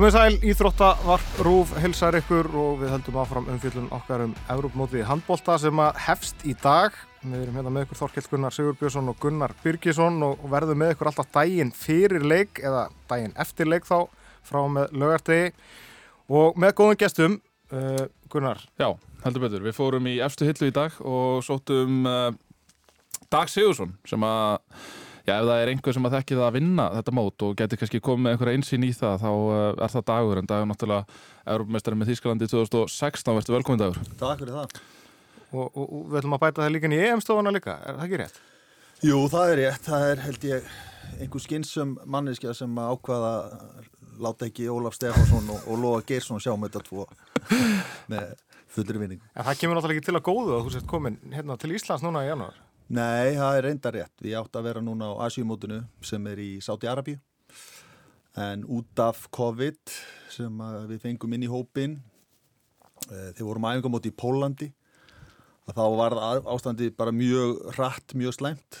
Komið sæl, Íþróttavarp Rúf hilsar ykkur og við höldum áfram umfjöldun okkar um Európmótið handbólta sem að hefst í dag. Við erum hérna með ykkur Þorkild Gunnar Sigurbjörnsson og Gunnar Byrkisson og verðum með ykkur alltaf daginn fyrir leik eða daginn eftir leik þá frá með lögartegi og með góðum gestum, uh, Gunnar. Já, heldur betur. Við fórum í efstu hillu í dag og sóttum uh, Dag Sigursson sem að Já, ef það er einhver sem að þekki það að vinna þetta mót og getur kannski komið með einhverja einsýn í það þá uh, er það dagur en dagur náttúrulega Európamestari með Þýskalandi 2016 verður velkomin dagur. Takk fyrir það. Og, og, og við ætlum að bæta það líka í EM-stofuna líka, er það ekki rétt? Jú, það er rétt. Það er held ég einhver skynsum manneskja sem ákvaða láta ekki Ólaf Stefánsson og, og Lóa Geirsson sjá með þetta tvo með fullri vinning. En það kemur náttúrulega ekki til að góðu að þú sést komin hérna til Íslands núna í janúar. Nei, það er reynda rétt. Við átt að vera núna á Asjumótinu sem er í Sáti-Arabíu en út af COVID sem við fengum inn í hópin eh, þegar vorum æfingamóti í Pólandi þá var ástandi bara mjög hratt, mjög slæmt.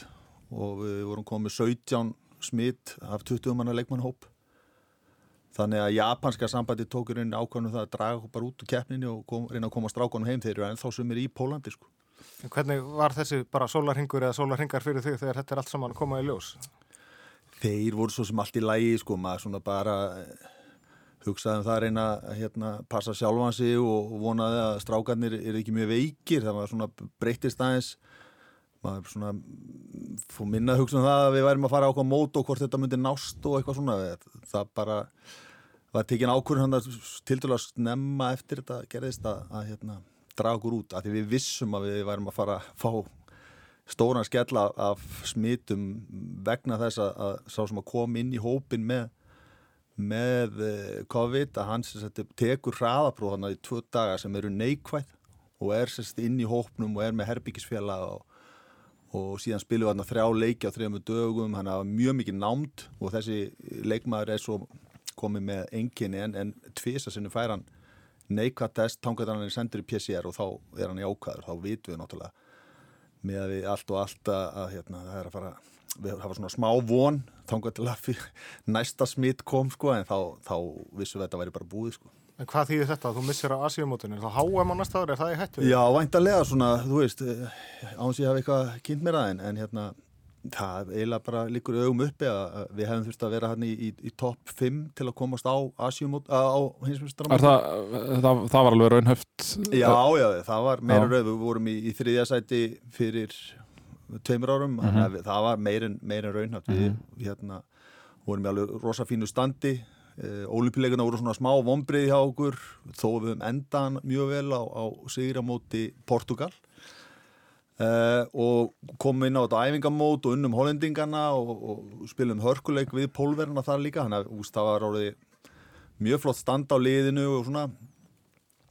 Og við vorum komið 17 smitt af 20 manna leikmannhóp þannig að japanska sambandi tókur inn ákvæmum það að draga bara út úr keppninu og kom, reyna að koma strákonum heim. Þeir eru ennþá sem er í Pólandi sko Hvernig var þessi bara sólarhingur eða sólarhingar fyrir þig þegar þetta er allt saman komað í ljós? Þeir voru svo sem allt í lægi sko, maður svona bara eh, hugsaði um það að reyna að hérna, passa sjálfansi og vonaði að strákarnir er ekki mjög veikir, það var svona breytist aðeins. Maður svona fór minna að hugsa um það að við værim að fara á okkur mót og hvort þetta myndi nást og eitthvað svona. Það bara var tekin að til dæla snemma eftir þetta gerðist að, að hérna draga okkur út af því við vissum að við værum að fara að fá stóran skella af smitum vegna þess að, að sá sem að kom inn í hópin með, með eh, COVID að hans tekur hraðapróðana í tvö daga sem eru neikvæð og er sérst inn í hópnum og er með herbyggisfjalla og, og síðan spilum við þarna þrjá leiki á þrejum dögum, hann hafa mjög mikið námt og þessi leikmaður er svo komið með enginni en, en tvisa sinni fær hann neikvægt test, tangat hann er sendur í PCR og þá er hann í ákvæður, þá vitum við náttúrulega með að við allt og allt að, að hérna, það er að fara við hafa svona smá von, tangat til að næsta smitt kom sko en þá, þá vissum við að þetta væri bara búið sko En hvað þýðir þetta? Þú missir á Asíumótunni, þá háum á næsta ári, er það í hættu? Já, væntalega svona, þú veist áns ég hafa eitthvað kynnt mér aðeins en hérna það eiginlega bara líkur augum uppi að við hefum þurft að vera hann í, í, í topp 5 til að komast á Asjumót það, það, það var alveg raunhöft Já, já, það var meira raun við vorum í, í þriðja sæti fyrir tveimur árum. Mm -hmm. það var meira raunhöft við mm -hmm. hérna, vorum í alveg rosa fínu standi. Eh, Ólipileguna voru svona smá vonbreið hjá okkur. Þó við höfum endan mjög vel á, á sigramóti Portugal Uh, og komum inn á þetta æfingamót og unnum hollendingarna og, og spilum hörkuleik við pólverna þar líka. Þannig að það var árið mjög flott stand á liðinu og svona.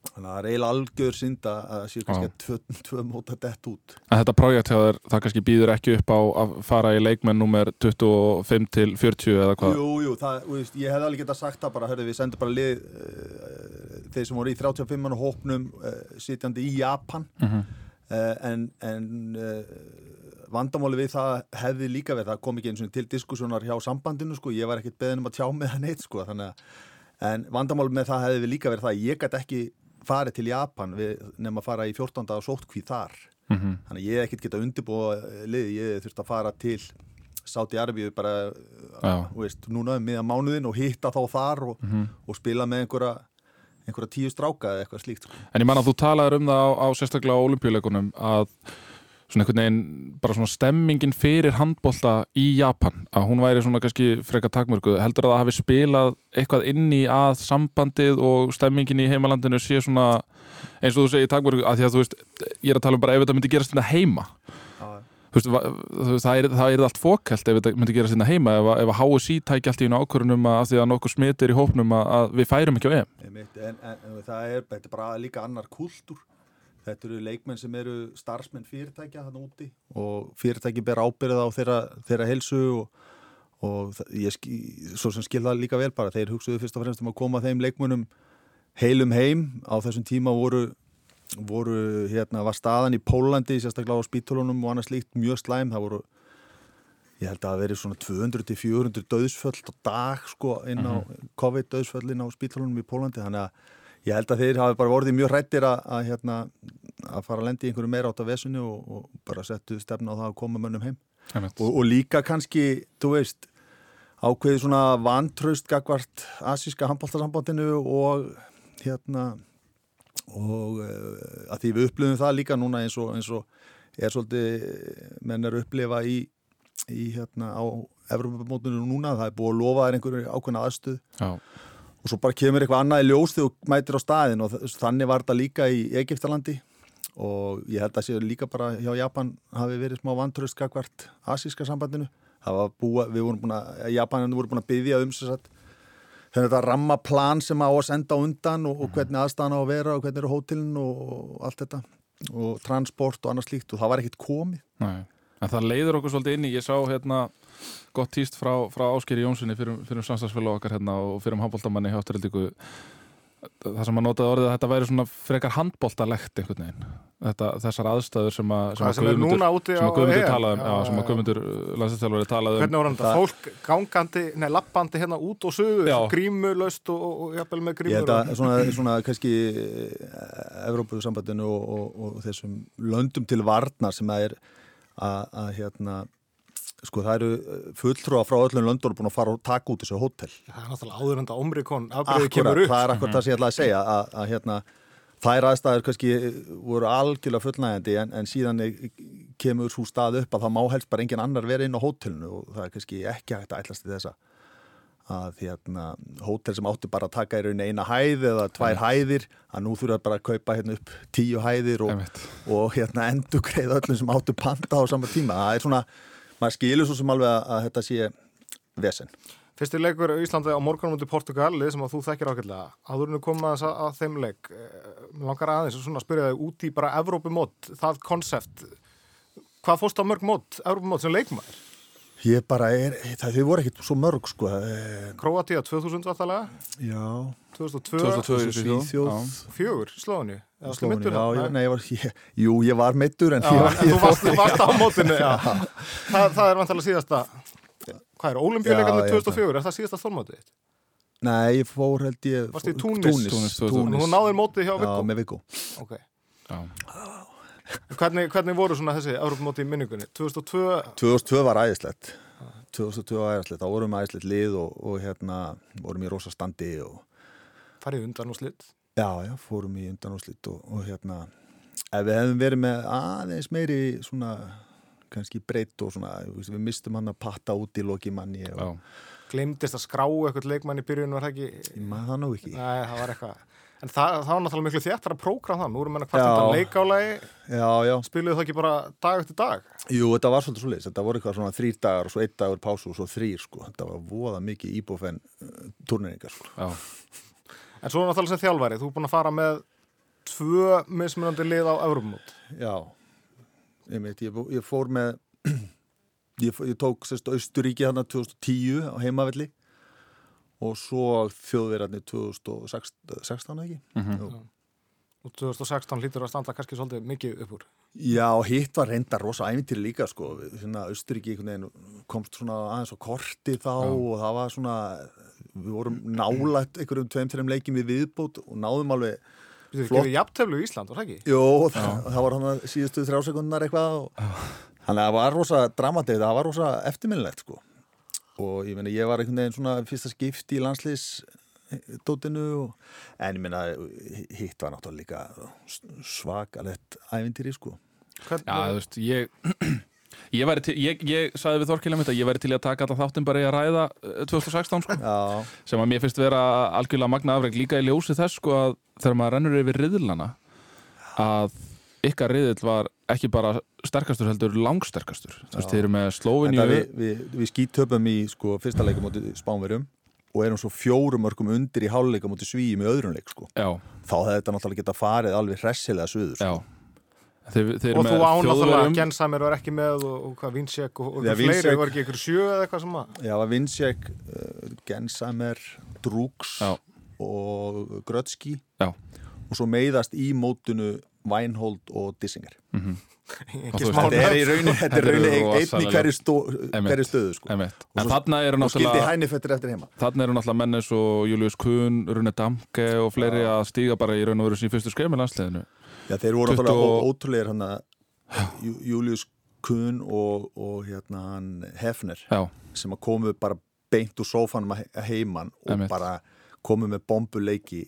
Þannig að það er eiginlega algjör synd að séu kannski tvö, tvö móta dett út. En þetta projekt þér, það kannski býður ekki upp á að fara í leikmenn nummer 25 til 40 eða hvað? Jú, jú, það, veist, ég hef alveg gett að sagt það bara, hörðu við sendum bara lið uh, þeir sem voru í 35 mann hópnum uh, sitjandi í Japan. Mm -hmm Eh, en, en eh, vandamáli við það hefði líka verið, það kom ekki eins og til diskussjónar hjá sambandinu sko, ég var ekkert beðin um að tjá með það neitt sko, þannig að en vandamáli með það hefði líka verið það að ég gæti ekki farið til Japan nefn að fara í 14. og sóttkví þar mm -hmm. þannig að ég ekkert geta undirbúa lið, ég þurfti að fara til Sáti Arabíu bara veist, núna um miðan mánuðin og hitta þá þar og, mm -hmm. og spila með einhverja einhverja tíu stráka eða eitthvað slíkt sko. En ég man að þú talaður um það á, á sérstaklega olimpíuleikunum að svona einhvern veginn, bara svona stemmingin fyrir handbólta í Japan að hún væri svona kannski freka takmörku heldur að það hafi spilað eitthvað inn í að sambandið og stemmingin í heimalandinu sé svona eins og þú segir takmörku að því að þú veist, ég er að tala um bara ef þetta myndi gerast þetta heima Veist, það, er, það er allt fókælt ef þetta myndi gera sérna heima ef, ef að HSI tækja allt í einu ákvörunum að því að nokkuð smitir í hópnum að, við færum ekki á EM. En, en, en það er, bara líka annar kultúr þetta eru leikmenn sem eru starfsmenn fyrirtækja hann úti og fyrirtæki ber ábyrða á þeirra, þeirra helsu og, og ég svo sem skil það líka vel bara þeir hugsuðu fyrst og fremst um að koma þeim leikmennum heilum heim. Á þessum tíma voru voru, hérna, var staðan í Pólandi sérstaklega á spítulunum og annars líkt mjög slæm. Það voru ég held að það veri svona 200-400 döðsföll á dag sko inn á COVID-döðsföll inn á spítalunum í Pólandi þannig að ég held að þeir hafi bara vorðið mjög hrættir að, að, hérna, að fara að lendi í einhverju meira átt af vesunu og, og bara settu stefna á það að koma mönnum heim. Og, og líka kannski, þú veist ákveði svona vantraust gagvart asíska handbóltasambandinu og hérna og uh, að því við upplifum það líka núna eins og, eins og er svolítið menn er að upplifa í, í hérna á Evropamótunum núna, það er búið að lofa þær einhverju ákveðna aðstuð Já, og svo bara kemur eitthvað annað í ljós þegar þú mætir á staðin og þannig var þetta líka í Egiptalandi og ég held að sé líka bara hjá Japan hafi verið smá vantraust gagvart asíska sambandinu. Það var búið, við vorum búin að Japaninu voru búin að byggja um sér satt þannig að þetta rammaplan sem á að senda undan og, og hvernig aðstæðan á að vera og hvernig eru hótelin og, og allt þetta. Og transport og annað slíkt og það var ekkit komið. Nei. En það leiður okkur svolítið inn í, ég sá hérna gott týst frá, frá Áskeri Jónssoni fyrir, fyrir samstagsfélag okkar hérna og fyrir um handbóltamanni hjá Afturhildingu það sem að notaði orðið að þetta væri svona frekar handbóltalegt einhvern veginn þetta, þessar aðstæður sem að, Guðmundur- talaði um, Já, já, sem já, að Guðmundur landslýstjálfari talaði um Hvernig voru þetta? Það- Fólk gangandi, nei, lappandi hérna út og Já. grímulaust og, og, og jafnvel með Ég grímur. held að svona, svona kannski Evrópusambandinu og, og, og þessum löndum til varnar sem að er að, að hérna sko það eru fulltrúa frá öllum löndunum búin að fara og taka út þessu hótel Það er náttúrulega áður en þetta omrikon afbreyði kemur upp. það er akkurat það sem ég ætla að segja að, að hérna þær aðstæður kannski voru algjörlega fullnægjandi en, en síðan kemur svo stað upp að það má helst bara engin annar vera inn á hótelinu og það er kannski ekki hægt að ætlast til þessa að hérna, hótel sem átti bara að taka í rauninni eina hæð eða tvær hæðir að nú þurfa bara að kaupa hérna upp tíu hæðir og, og hérna endur greið öllum sem áttu panta á sama tíma. Það er svona, maður skilur svo sem alveg að, að þetta sé vesen Fyrsti leikur í Íslandi á morgunum út í Portugal, lið sem að þú þekkir ákveðlega. Áðurinu koma þess að, að þeim leik. eh, Mig langar aðeins að spyrja þig út í bara Evrópumót, það konsept. Hvað fórst á mörg mót, Evrópumót sem leikmaður? ég bara er, það þau voru ekkit svo mörg sko Kroatia 2000 vartalega, já 2002, 2002 í Svíþjóð. Svíþjóð. Já. fjögur, Slóðinu. Slóinu, já, já, nei, ég var, ég, jú, ég var meittur en Já, ég var, ég þú varst, varst á mótinu, já. Það, það er vantalega síðasta, hvað er, ólimpíuleikarnir Já, ég 2004, er það síðasta þormótið? Nei, ég fór held ég Varstu í fór- Túnis? Túnis, Túnis. Þú náðir mótið hjá Já, Viggo? með Viggo Ok. Já. Hvernig, hvernig voru svona þessi Evrópumóti í minningunni? 2002, 2002 var æðislegt 2002 var æðislegt, þá vorum við æðislegt lið og, og hérna vorum í rosa standi og farið undan og slitt. já, já, fórum í undanúslit og, og hérna ef við hefðum verið með aðeins meiri svona kannski breytt og svona, við mistum hann að patta út í loki manni. Glemdist að skrá eitthvað leikmann í byrjun var það ekki... ég maður það nú ekki Nei, það var eitthvað... En það, það var náttúrulega miklu þéttar að prógram það. Nú erum við að leikálægi, Já, já, spiluðu það ekki bara dag eftir dag. jú, þetta var svolítið svo leiðis þetta voru eitthvað svona þrýr dagar og svo einn dagur pásu og svo þrýr, sko, þetta var voða mikið íbúfenn uh, turneringar, sko Já. En svo er náttúrulega sem þjálfæri, þú er búin að fara með tvö mismunandi lið á Evrópumót. Já, ég veit, ég, ég fór með, ég, ég tók sérst Austuríki hann 2010 á heimavelli og svo þjóðverðarnir 2016 ekki? Mhm. Jú. Og 2016 lítur að standa kannski svolítið mikið upp úr. Já, hitt var reynda rosa ævintýri líka sko, svona Austuríki komst svona aðeins á korti þá og það var svona, við vorum nálægt einhverjum tveim, þreim leikjum við viðbót og náðum alveg Þú Flott. gefið jafnteflu í Ísland, var það ekki? Jó, það, það var hann að síðustu þrjá sekundar eitthvað og þannig að það var rosa dramatið, það var rosa eftirminnilegt sko og ég meina ég var einhvern veginn svona fyrsta skipt í landslýs dótinu og, en ég meina hitt var náttúrulega líka svakalett ævintýri sko Hvernig, Já, þú veist, ég Ég, til, ég, ég sagði við Þorkilja mitt að ég væri til að taka þetta þáttum bara í að ræða eh, 2016 sko, Já, sem að mér finnst vera algjörlega magna afreg líka í ljósi þess sko að þegar maður rennur yfir riðlana að ykkar riðil var ekki bara sterkastur heldur langsterkastur. Þú veist, þeir eru með Þetta Slóviníu við, við, við skítöpum í sko, fyrsta leika mútið Spánverjum og erum svo fjórum örkum undir í háluleika mútið Svíum í öðrum leik sko. Já, þá hefði þetta náttúrulega geta farið alveg hressilega suður sko. já Þeir, þeir eru og þú ánáttúrulega Þjóðverjum Gensamir var ekki með og, og hvað Vinsjek og, og Já, ja, fleiri, Vinsek- var ekki ykkur sjö eða eitthvað sem að Já, var Vinsjek, uh, Gensamer, Drúks Já. og Grötski Já. og svo meiðast í mótunu Weinhold og Dissinger Mhm. Veist, smá þetta er í er rauninni einn í hverju, stó, Einmitt. hverju stöðu sko. En svo- þarna eru og skildi náttúrulega hænifettir eftir heima þarna eru náttúrulega menn eins og Julius Kuhn, Rune Damke og fleiri að stíga bara í raun og veru sín fyrstu skref með landsliðinu Já, þeir voru 20 náttúrulega og- ó- ótrúlegir hann að Július Kuhn og, og hérna hann Hefner Já, sem að komu bara beint úr sófanum að he- að heiman og Einmitt. bara komu með bombuleiki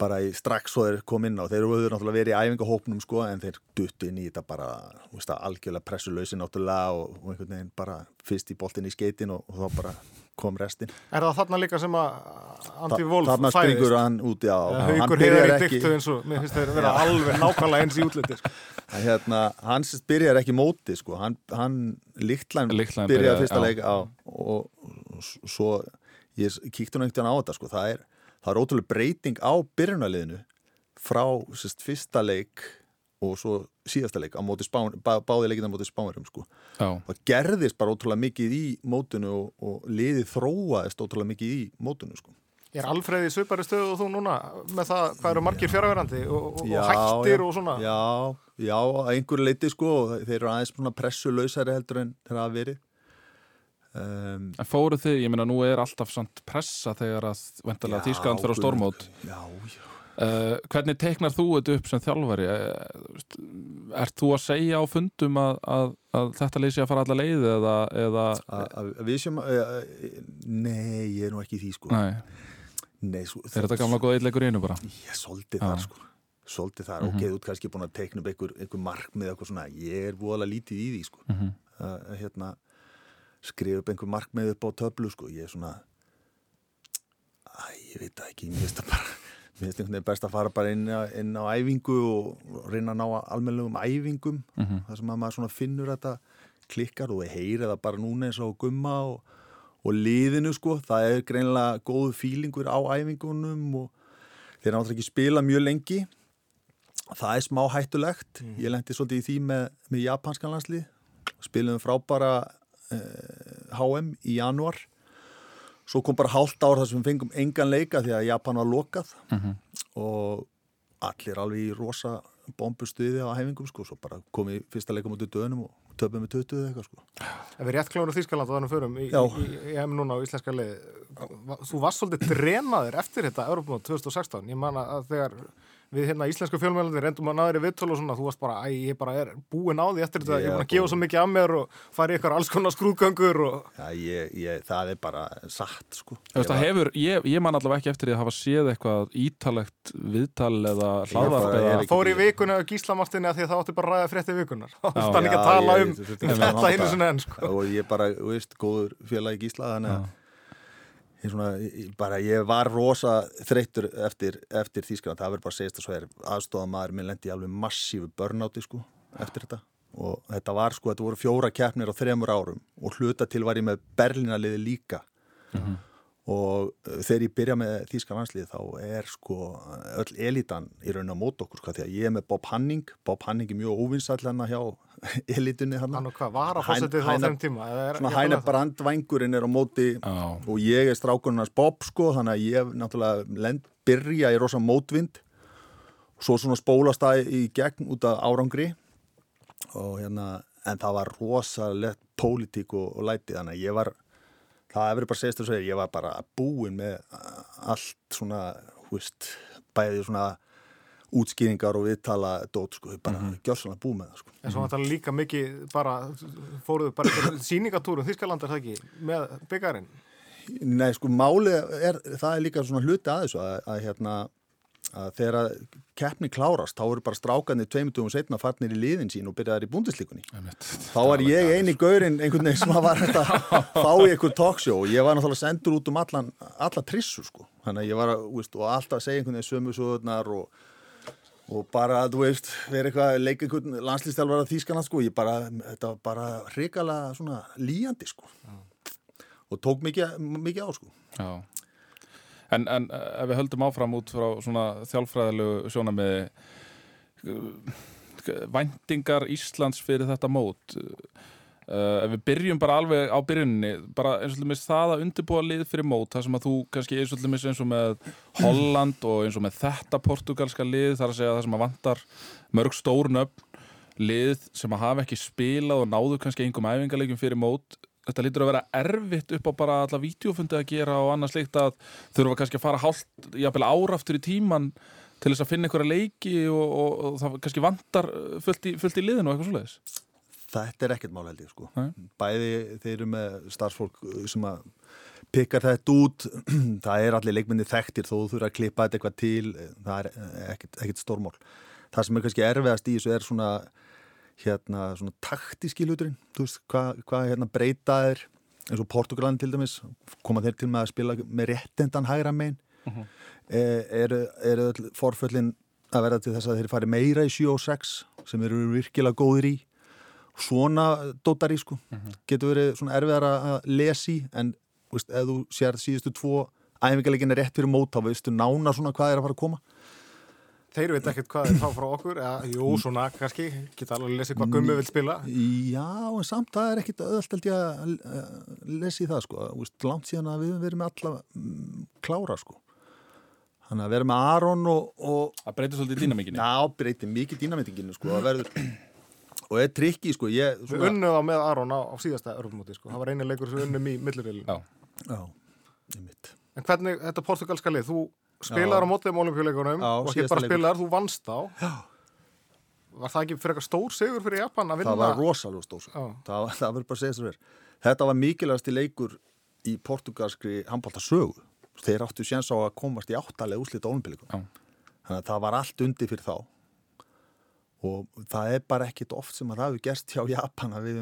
bara í, strax svo þeir kom inn á. Þeir voru náttúrulega verið í æfingahópnum sko en þeir duttu inn í þetta bara veist, algjörlega pressulausi náttúrulega og, og einhvern veginn bara fyrst í boltin í skeitin og þá bara kom restin. Er það þarna líka sem að Andi Wolf þarna springur hann út já, hann Haukur byrjar heiðar í ekki dyktu eins og mér finnst þeir vera alveg nákvæmlega eins í útliti sko. Hérna, hann sérst byrjar ekki móti sko, hann, hann Lichtlein byrjar fyrsta já. leik á, og, og svo ég kíkti einhvern veginn á þetta sko, það er, það er ótrúlega breyting á byrjunarliðinu frá sérst fyrsta leik og svo síðasta leik á móti spán, bá, báði leikina á móti spánurum sko. já, það gerðist bara ótrúlega mikið í mótinu og, og liðið þróaðist ótrúlega mikið í mótinu sko. Er Alfreð í svipari stöðu og þú núna með það hvað eru margir fjárverandi og, og, Já, og hættir já, og svona? Já, já, að einhverju leiti sko og þeir eru aðeins svona pressulausari heldur en þeir hafa verið. Um, en fóruð þið, ég meina nú er alltaf samt pressa þegar að Þískland fyrir á stórmót. Já, já uh, hvernig teiknar þú þetta upp sem þjálfari? Uh, ert þú að segja á fundum að, að, að þetta leysi að fara alla leið eða, eða að við sem uh, Nei, ég er nú ekki í því sko. Nei, Nei, svo, er þetta gamla góða eitthleikur í einu bara? Ég soldi þar sko. Soldi þar, Mhm. ok, þú ert kannski búin að teikna upp einhver, einhver markmið eitthvað svona. Ég er voðalega lítið í því sko. Mm -hmm. að hérna skrifa upp einhver markmið upp á töflu sko, ég er svona Æ, ég veit það ekki, mér finnst það bara finnst einhvern veginn best að fara bara inn inn á æfingu og reyna að ná almennlegum æfingum Mhm. þar sem að maður finnur þetta klikkar og við heyrið það bara núna eins og gumma og, og liðinu sko, það er greinilega góðu fílingur á æfingunum og þeir náttúrulega ekki spila mjög lengi. Það er smá hættulegt. Ég lendi svolítið í því með, með japanskan landslið spilum frábara eh, HM í januar svo kom bara hálft ár þar sem við fengum engan leika því að Japan var lokað Mhm. og allir alveg í rosa bombustuði á hæfingum sko, svo bara komið fyrsta leikum út í döðunum og töpum með 20 eða eitthvað sko. Ef við rétt klónu Þískaland og þannig förum í, í, í, í EM núna á íslenska leið Þú varst svolítið drenaður eftir þetta Europamót 2016 Ég man að þegar við hérna íslensku fjölmjölandi reyndum að náður í viðtölu og svona þú varst bara, æ, ég bara er búinn á því eftir þetta, ég er búinn að Ég- gefa svo mikið af mér og fara í eitthvað alls konar skrúðgöngur og Já, ég, ég, það er bara satt sko. Þú veist, Ég það var- hefur, ég, ég man allavega ekki eftir því að hafa séð eitthvað ítalegt viðtal eða hlaðvarp bara- eða ég er ekki- fór í vikuna á Gíslamartinni að því að það átti bara að ræða frétti vikunar Já. þannig ekki Já, að tala ég- um, þetta nota. einu sinni enn sko. og ég svona, bara, ég var rosa þreyttur eftir, eftir Þýskaland það verður bara að segist að svo er aðstofamaður minn lendi alveg massífu börnáti sko, eftir þetta. Og þetta var sko, þetta voru fjóra keppnir á þremur árum og hluta til var ég með Berlínaliði líka og uh, þegar ég byrja með Þýska landslið þá er sko öll elitan í raun á mót okkur sko, því að ég er með Bob Hanning. Bob Hanning er mjög óvinsætlanna hjá elitunni hann og hvað var að fórsetið þá þeim tíma er- svona hæna brandvængurinn er á móti Já, og ég er strákurinn hans Bob sko þannig að ég náttúrulega lend, byrja í rosa mótvind. Og svo svona spólast það í gegn út af árangri. Og hérna en það var rosalegt pólitík og, og læti þannig að ég var það hefur bara segist að segja, ég var bara búinn með allt svona hú veist, bæði svona útskýringar og viðtala dót sko, bara mm -hmm. gjörsanlega búið með það sko En svo þetta líka mikið bara, fóruðu bara síningatúrum Þískaland er það ekki, með byggarinn. Nei, sko, málið er, það er líka svona hluti að þessu að, að hérna, að þegar að keppni klárast, þá eru bara strákanir tveimutugum setna farnir í liðin sín og byrjaðar í búndisleikunni. einmitt. Þá var ég eini gaurinn einhvern veginn sem var að fá í einhver talkshow og ég var náttúrulega sendur út um allan, alla trissu, sko. Þannig að ég var að, veist, og alltaf að segja einhvern veginn sömu sögurnar og og bara, þú veist, verið eitthvað leika einhvern landslýstjálfara þýskana, sko ég bara, þetta var bara hrikalega svona líjandi, sko og tók mikið, mikið á, sko Já. En, en ef við höldum áfram út frá svona þjálfræðilegu sjónamiði væntingar Íslands fyrir þetta mót Uh, ef við byrjum bara alveg á byrjunni bara eins og þess það að undirbúa lið fyrir mót þar sem að þú kannski eins og þess eins og með Holland og eins og með þetta portugalska lið þar að segja það sem að vantar mörg stórnöfn lið sem að hafa ekki spilað og náðu kannski einhverjum æfingarleikum fyrir mót þetta lítur að vera erfitt upp á bara alla vídeofundi að gera og annars líkt að þurfa kannski að fara hálft jafnvel áraftur í tíman til þess að finna einhverja leiki og, og, og það kannski vantar fullt í, fullt í liðinu og eitthvað svoleiðis Þetta er ekkert mál held ég sko. Nei. Bæði þeir eru með starfsfólk sem að pikka þetta út, það er allir leikminni þekktir þó þú þurfa að klippa þetta eitthvað til, það er ekkert, ekkert stórmál. Það sem er kannski erfiðast í þessu er svona, hérna, svona taktíski hluturinn, þú veist, hvað hva, hérna, breyta er, eins og Portugalan til dæmis, koma þeir til með að spila með réttendan hægra megin, uh -huh. e, eru, eru forföllin að verða til þess að þeir fari meira í 7 og 6 sem eru virkilega góðir í. Svona dótari sko. Uh -huh. getur verið svona erfiðar að lesi en veist, ef þú sér síðustu tvo æfingarleikin er rétt fyrir mót þá veistu nána svona hvað er að fara að koma Þeir veit ekkert hvað er þá frá okkur eða, jú, svona kannski, geta alveg að lesa hvað gummi vil spila. Já, en samt það er ekkit öðvöld að lesi það sko. Langt síðan að við verum alla mm, klára sko. Þannig að vera með Aron og, og Það breytir svolítið dýnamíkinni. Já, breytir mikið dýnamíkinu sko. Verður og er trikki sko. Ég, svona... Við unnum á með Aron á, á síðasta örfumóti sko. það var eini leikur sem við unnum í millurriðlinu Já, Já, ég mitt En hvernig, þetta portugalska lið, þú spilar á mótið um olimpíuleikunum og ekki bara spilar, þú vannst á Já. Var það ekki fyrir eitthvað stór sigur fyrir Japan að vinna? Það var rosalega stór sigur, það, það verður bara að segja þess að vera Þetta var mikilvægast í leikur í portugalskri handbóltasögu þeir áttu séns á að komast í áttalega úslita olimpíuleikum þannig að það var allt undi fyrir þá. Og það er bara ekkit oft sem að það hefur gerst hjá Japan að við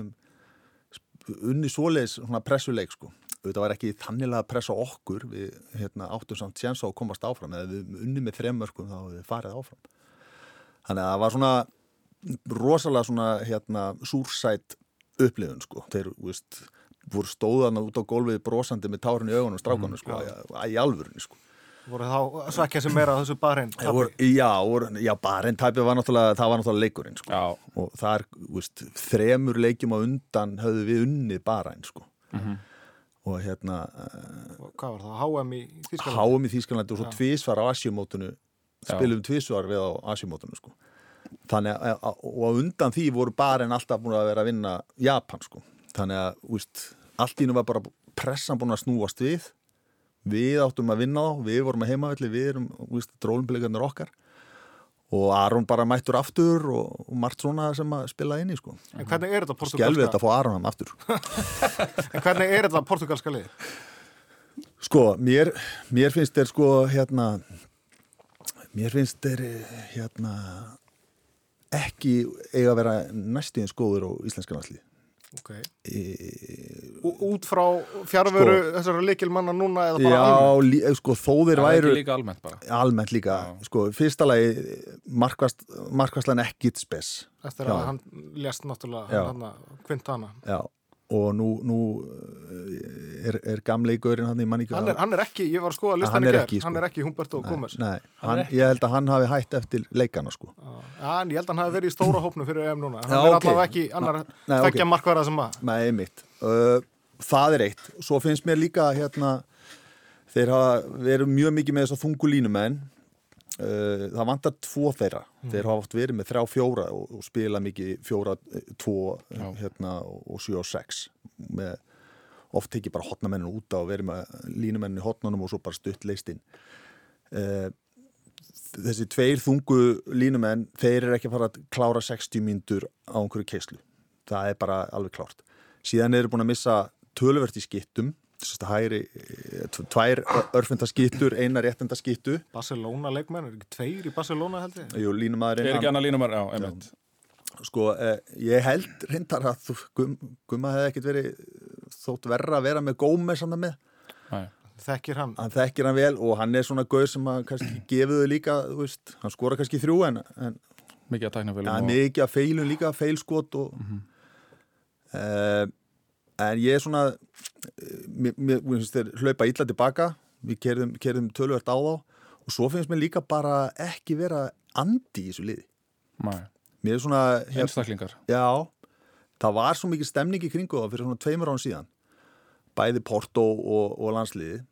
unni svoleiðis svona pressuleik sko þetta var ekki þannilega að pressa okkur við hérna, áttum samt séns á að komast áfram eða við unni með þremmörkum þá við farið áfram þannig að það var svona rosalega svona hérna súrsætt upplifun sko þeir veist, voru stóðan út á gólfið brosandi með tárin í augunum strákanu sko mm, í alvörunni sko voru þá svekkja sem meira þessu barinn já, já barinn tæpi var náttúrulega það var náttúrulega leikurinn sko. og það er, veist, þremur leikjum á undan höfðu við unnið barinn sko. uh -huh. Og hérna og hvað var það, HM í Þísklandi HM í Þísklandi og svo tvísvar á Asjumótunu spilum tvísvar við á Asjumótunu sko. þannig að og undan því voru barinn alltaf búin að vera að vinna Japan sko. Þannig að, veist, allt ínum var bara pressan búin að snúast við. Við áttum að vinna þá, við vorum að heimavelli við erum, víst, drólumbilikarnir okkar og Aron bara mættur aftur og, og margt svona sem að spila inn í sko. En hvernig er þetta portugalska? Skelvið þetta að fá Aron hann aftur En hvernig er þetta portugalska lið? Sko, mér, mér finnst þeir sko hérna mér finnst þeir hérna ekki eiga að vera næstíðins góður á íslenska náttúrulega Okay. E... Út frá fjárveru sko, þessara leikilmanna núna eða bara já, almennt? Já, sko, þó þeir væru líka almennt bara? Almennt líka, já. sko, fyrsta lagi markværslan ekkit spes. Eftir að hann lést náttúrulega hann Quintana. Já, og nú, nú er, er gamle í gaurin hann í manni hann, hann er ekki, ég var að skoða að listan ekki, ekki sko. hann er ekki Humberto Gómez Nei, hann, ég held að hann hafi hætt eftir leikana sko. En ég held að hann hafi verið í stóra hópnu fyrir EM núna. Hann Já, er okay. allavega ekki annar fekkja okay. markværa sem að Nei, mitt, uh, það er eitt. Svo finnst mér líka hérna þeir hafa verið mjög mikið með þess að þungu línumenn. Uh, það vantar tvo þeirra. Mm. þeir hafa oft verið með þrjá fjóra og, og spila mikið fjóra, tvo hérna, og sjö og sex. Með oft ekki bara hotnamennin úta og verið með línumennin í hotnunum og svo bara stutt leist inn. Uh, þessi tveir þungu línumenn þeir eru ekki að fara að klára 60 myndur á einhverju keislu. Það er bara alveg klárt. Síðan eru búin að missa tölverti skittum hægri, tvær örfundaskittur, eina réttendaskittu Barcelona leikmenn, er ekki tveir í Barcelona held ég? Jú, línumæður Er ekki annað línumæður, já, einmitt Sko, eh, ég held reyndar að þú, gum, Gumma hefði ekkit verið þótt verra að vera með gómið saman með Nei. Þekkir hann Hann þekkir hann vel og hann er svona gauð sem að kannski gefiðu líka, þú veist, hann skora kannski þrjú en, en Mikið að tækna feilum ja, Mikið að feilum líka, feilskot og mm -hmm. uh, en ég er svona mér, mér finnst þeir hlaupa illa tilbaka. Við kerðum, kerðum tölvert á þá. Og svo finnst mér líka bara ekki vera andi í þessu liði. Mér er svona einstaklingar. Já, það var svo mikið stemning í kringu það fyrir svona tveimur án síðan. Bæði Porto og, og landsliði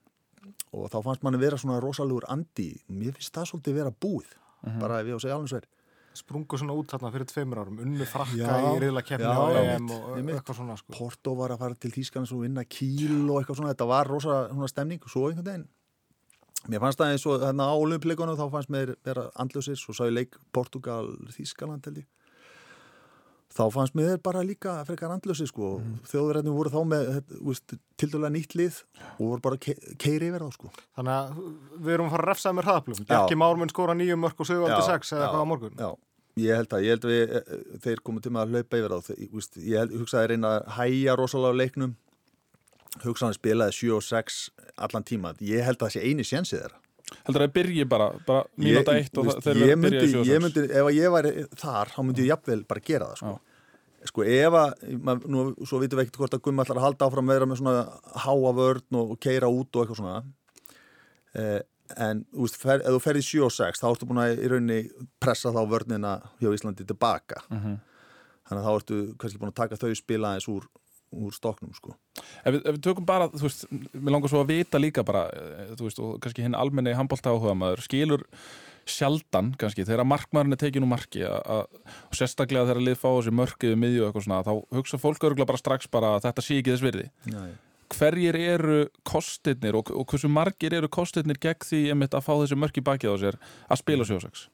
og þá fannst manni vera svona rosalugur andi. Mér finnst það svolítið vera búið. Bara ef ég á að segja alveg sver sprungu svona út þarna fyrir tveimur árum. Unnu frakka Já. í riðlakeppni Já, á EM og eitthvað svona sko. Porto var að fara til Þýskanins og vinna kíl og eitthvað svona, þetta var rosa svona stemning og svo einhvern veginn. Mér fannst það eins og þarna á olimpleikunum þá fannst mér vera andljósir, svo sá ég leik Portugal, Þýskaland held ég. Þá fannst mér bara líka frekar andljósir sko, mm. þjóðverðinu voru þá með til dæla nýtt lið og voru bara ke keiri yfir þá sko. Þannig að við erum að fara að refsa með hraðaplum Já. Bjarki Már mun skora nýju mörg og Sigvaldi Já, 6 eða eitthvað á morgun. Já, ég held að, ég held að við, eh, þeir komið til með að hlaupa yfir þá, þeir, ég, ég held, hugsaði að reyna að hæja rosalega á leiknum, hugsaði að spilaði 7 og 6 allan tíma, ég held að það sé eini sénsið þeirra. heldur að það byrji bara, bara mínúta eitt og veist, það- þeir ég eru að byrja myndi, í ég 7 myndi, ef að ég væri þar, þá myndi ég jafnvel bara gera það, sko. Sko, ef að, mað, nú, svo vitum við ekkert hvort að Gummi ætlar að halda áfram að vera með svona háa vörn og, og keira út og eitthvað svona. Eh, en, þú veist, ef þú ferði 7 og 6, þá ertu búin að í rauninni pressa þá vörnina hjá Íslandi tilbaka. Mhm. Þannig að þá ertu kannski búin að taka þau spila eins úr, úr stoknum, sko. Ef ef við tökum bara, þú veist, mér langar svo að vita líka bara, eh, veist, og kannski hinn almenni handbólta áhuga maður, skilur sjaldan kannski, þegar markmaðurinn er tekin úr marki og sérstaklega þegar lið fá þessi mörkiðu miðju og eitthvað svona, þá hugsa fólk örgulega bara strax bara að þetta sé ekki þess virði. Já, Hverjir eru kostirnir og, og hversu margir eru kostirnir gegn því að fá þessi mörki bakið á sér að spila sjósex?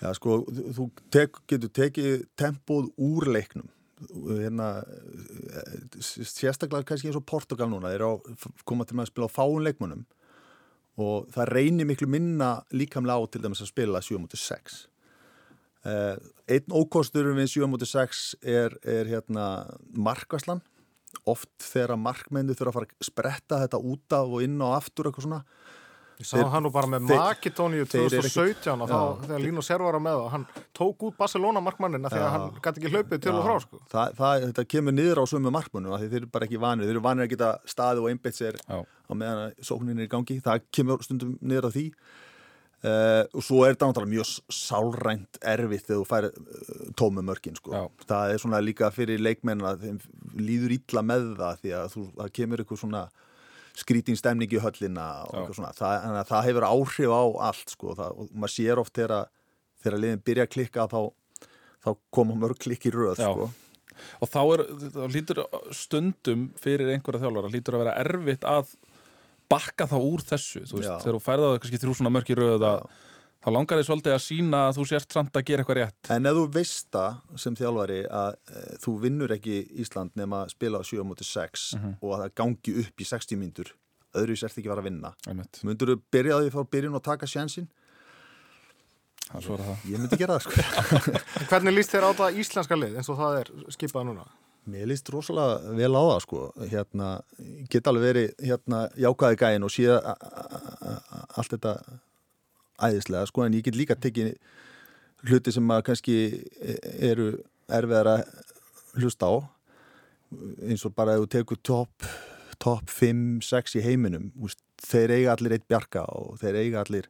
Já, sko, þú tek, getur tekið tempóð úr leiknum. Hérna eh, sérstaklega kannski eins og Portugal núna þeir koma til með að spila á fáun leikmunum og það reynir miklu minna líkamlega á til dæmis að spila 7.6 uh, einn ókostur við 7.6 er, er hérna markvæslan oft þegar markmennu þurfa að fara að spretta þetta út af og inn og aftur eitthvað svona. Ég sá Þeir- hann nú bara með Makedóníu þeir eru 2017 og þá, þegar Línu Servar var með það, hann tók út Barcelona markmannina þegar hann gæti ekki hlaupið til og Já, frá sko. það, það, þetta kemur niður á sömu því þeir eru bara ekki vanir, þeir eru vanir að geta staðið og einbeitt sér á meðan að sóknin er í gangi, það kemur stundum niður á því uh, og svo er þetta náttúrulega mjög sálrænt erfitt þegar þú færi uh, tómu mörkin sko. Já. það er svona líka fyrir leikmenn að þeim líður illa með það því að þú, það kemur eitthvað svona skrítin stemning í höllina það, að það hefur áhrif á allt sko, það, og maður sér oft þegar, liðin byrja að klikka þá, þá koma mörg klikk í röð sko. Og þá er, þá lítur stundum fyrir einhverja þjálfara, lítur að vera erfitt að bakka þá úr þessu, þú veist, Já. þegar þú færða það kannski þrjú svona mörk í röð að þá langar þið svolítið að sína að þú sért samt að gera eitthvað rétt. En ef þú veist það sem þjálfari að e, þú vinnur ekki Ísland nema að spila á 7 mútið 6 og að það gangi upp í 60 mínútur öðru sért ekki vera að vinna Einmitt. Mundur þú byrja að því frá byrjun og taka sjansinn? Það er svo er það. Ég myndi gera það sko hvernig líst þér á það íslenska lið eins og það er skipað núna? Mér líst rosalega vel á það sko. Hérna, ég get alveg verið hérna jákaði gæin og síða allt þetta æðislega sko en ég get líka tekið hluti sem að kannski eru erfiðar að hlusta á eins og bara ef þú tekur topp top 5, 6 í heiminum úst, þeir eiga allir eitt bjarga og þeir eiga allir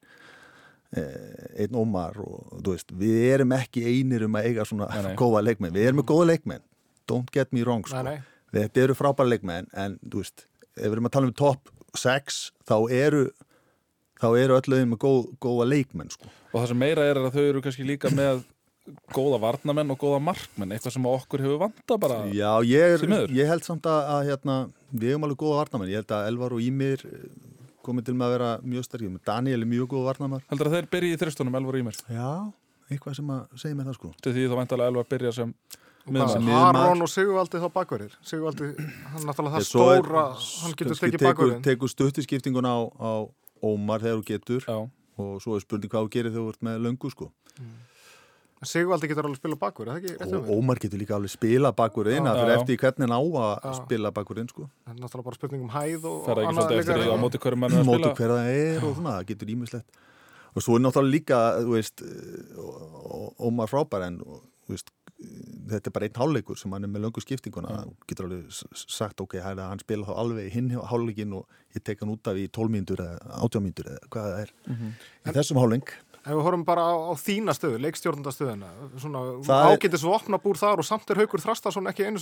eh, einn ómar og þú veist, við erum ekki einir um að eiga svona góða leikmenn, við erum með góða leikmenn don't get me wrong sko. Nei, nei. þetta eru frábæra leikmenn en þú veist, ef við erum að tala um top 6 þá eru þá eru öll lögum með góð, góða leikmenn sko. Og það sem meira er að þau eru kannski líka með góða varnamenn og góða markmenn, eitthvað sem okkur hefur vanta bara. Já, ég, er, ég held samt að, að hérna, við hefum alveg góða varnamenn ég held að Elvar og Ímir komið til með að vera mjög sterkir, Daniel er mjög góða varnamenn Heldur að þeir byrji í þristunum, Elvar Ímir? Já, eitthvað sem að segja mér það sko Til því þá væntalega Elvar byrja sem Aron og Sigvaldi þá bakverðir Sigvaldi, hann náttúrulega það Svo er- stóra hann getur kannski tekið tekur, bakverðin tekur stöttiskiptingun á, á Ómar þegar þú getur. Já, og svo er spurning hvað þú gerir þegar þú ert með löngu sko. Sigvaldi getur alveg spila bakverð, er ekki? Og? Ómar getur líka alveg spila bakverðin það fyrir eftir hvernig hann á að spila bakverðin sko. Það er náttúrulega bara spurning um hæð það ekki annað svolítið eftir því á móti hverju mann er að móti spila. hver það er og svona, það getur ímislegt og svo er náttúrulega líka veist, Ómar frábær en veist, þetta er bara einn hálfleikur sem hann er með löngu skiptinguna Já. Þú getur alveg sagt ok, hann spila þá alveg hinn hálfleikin og ég tek hann út af í 12 mínútur eða 18 mínútur eða hvað það er Mhm. í þessum hálfleik Ef við horfum bara á, á þína stöðu, leikstjórnandastöðuna, svona Það er- ágætis vopnabúr þar og samt er Haukur Þrastarsson ekki einu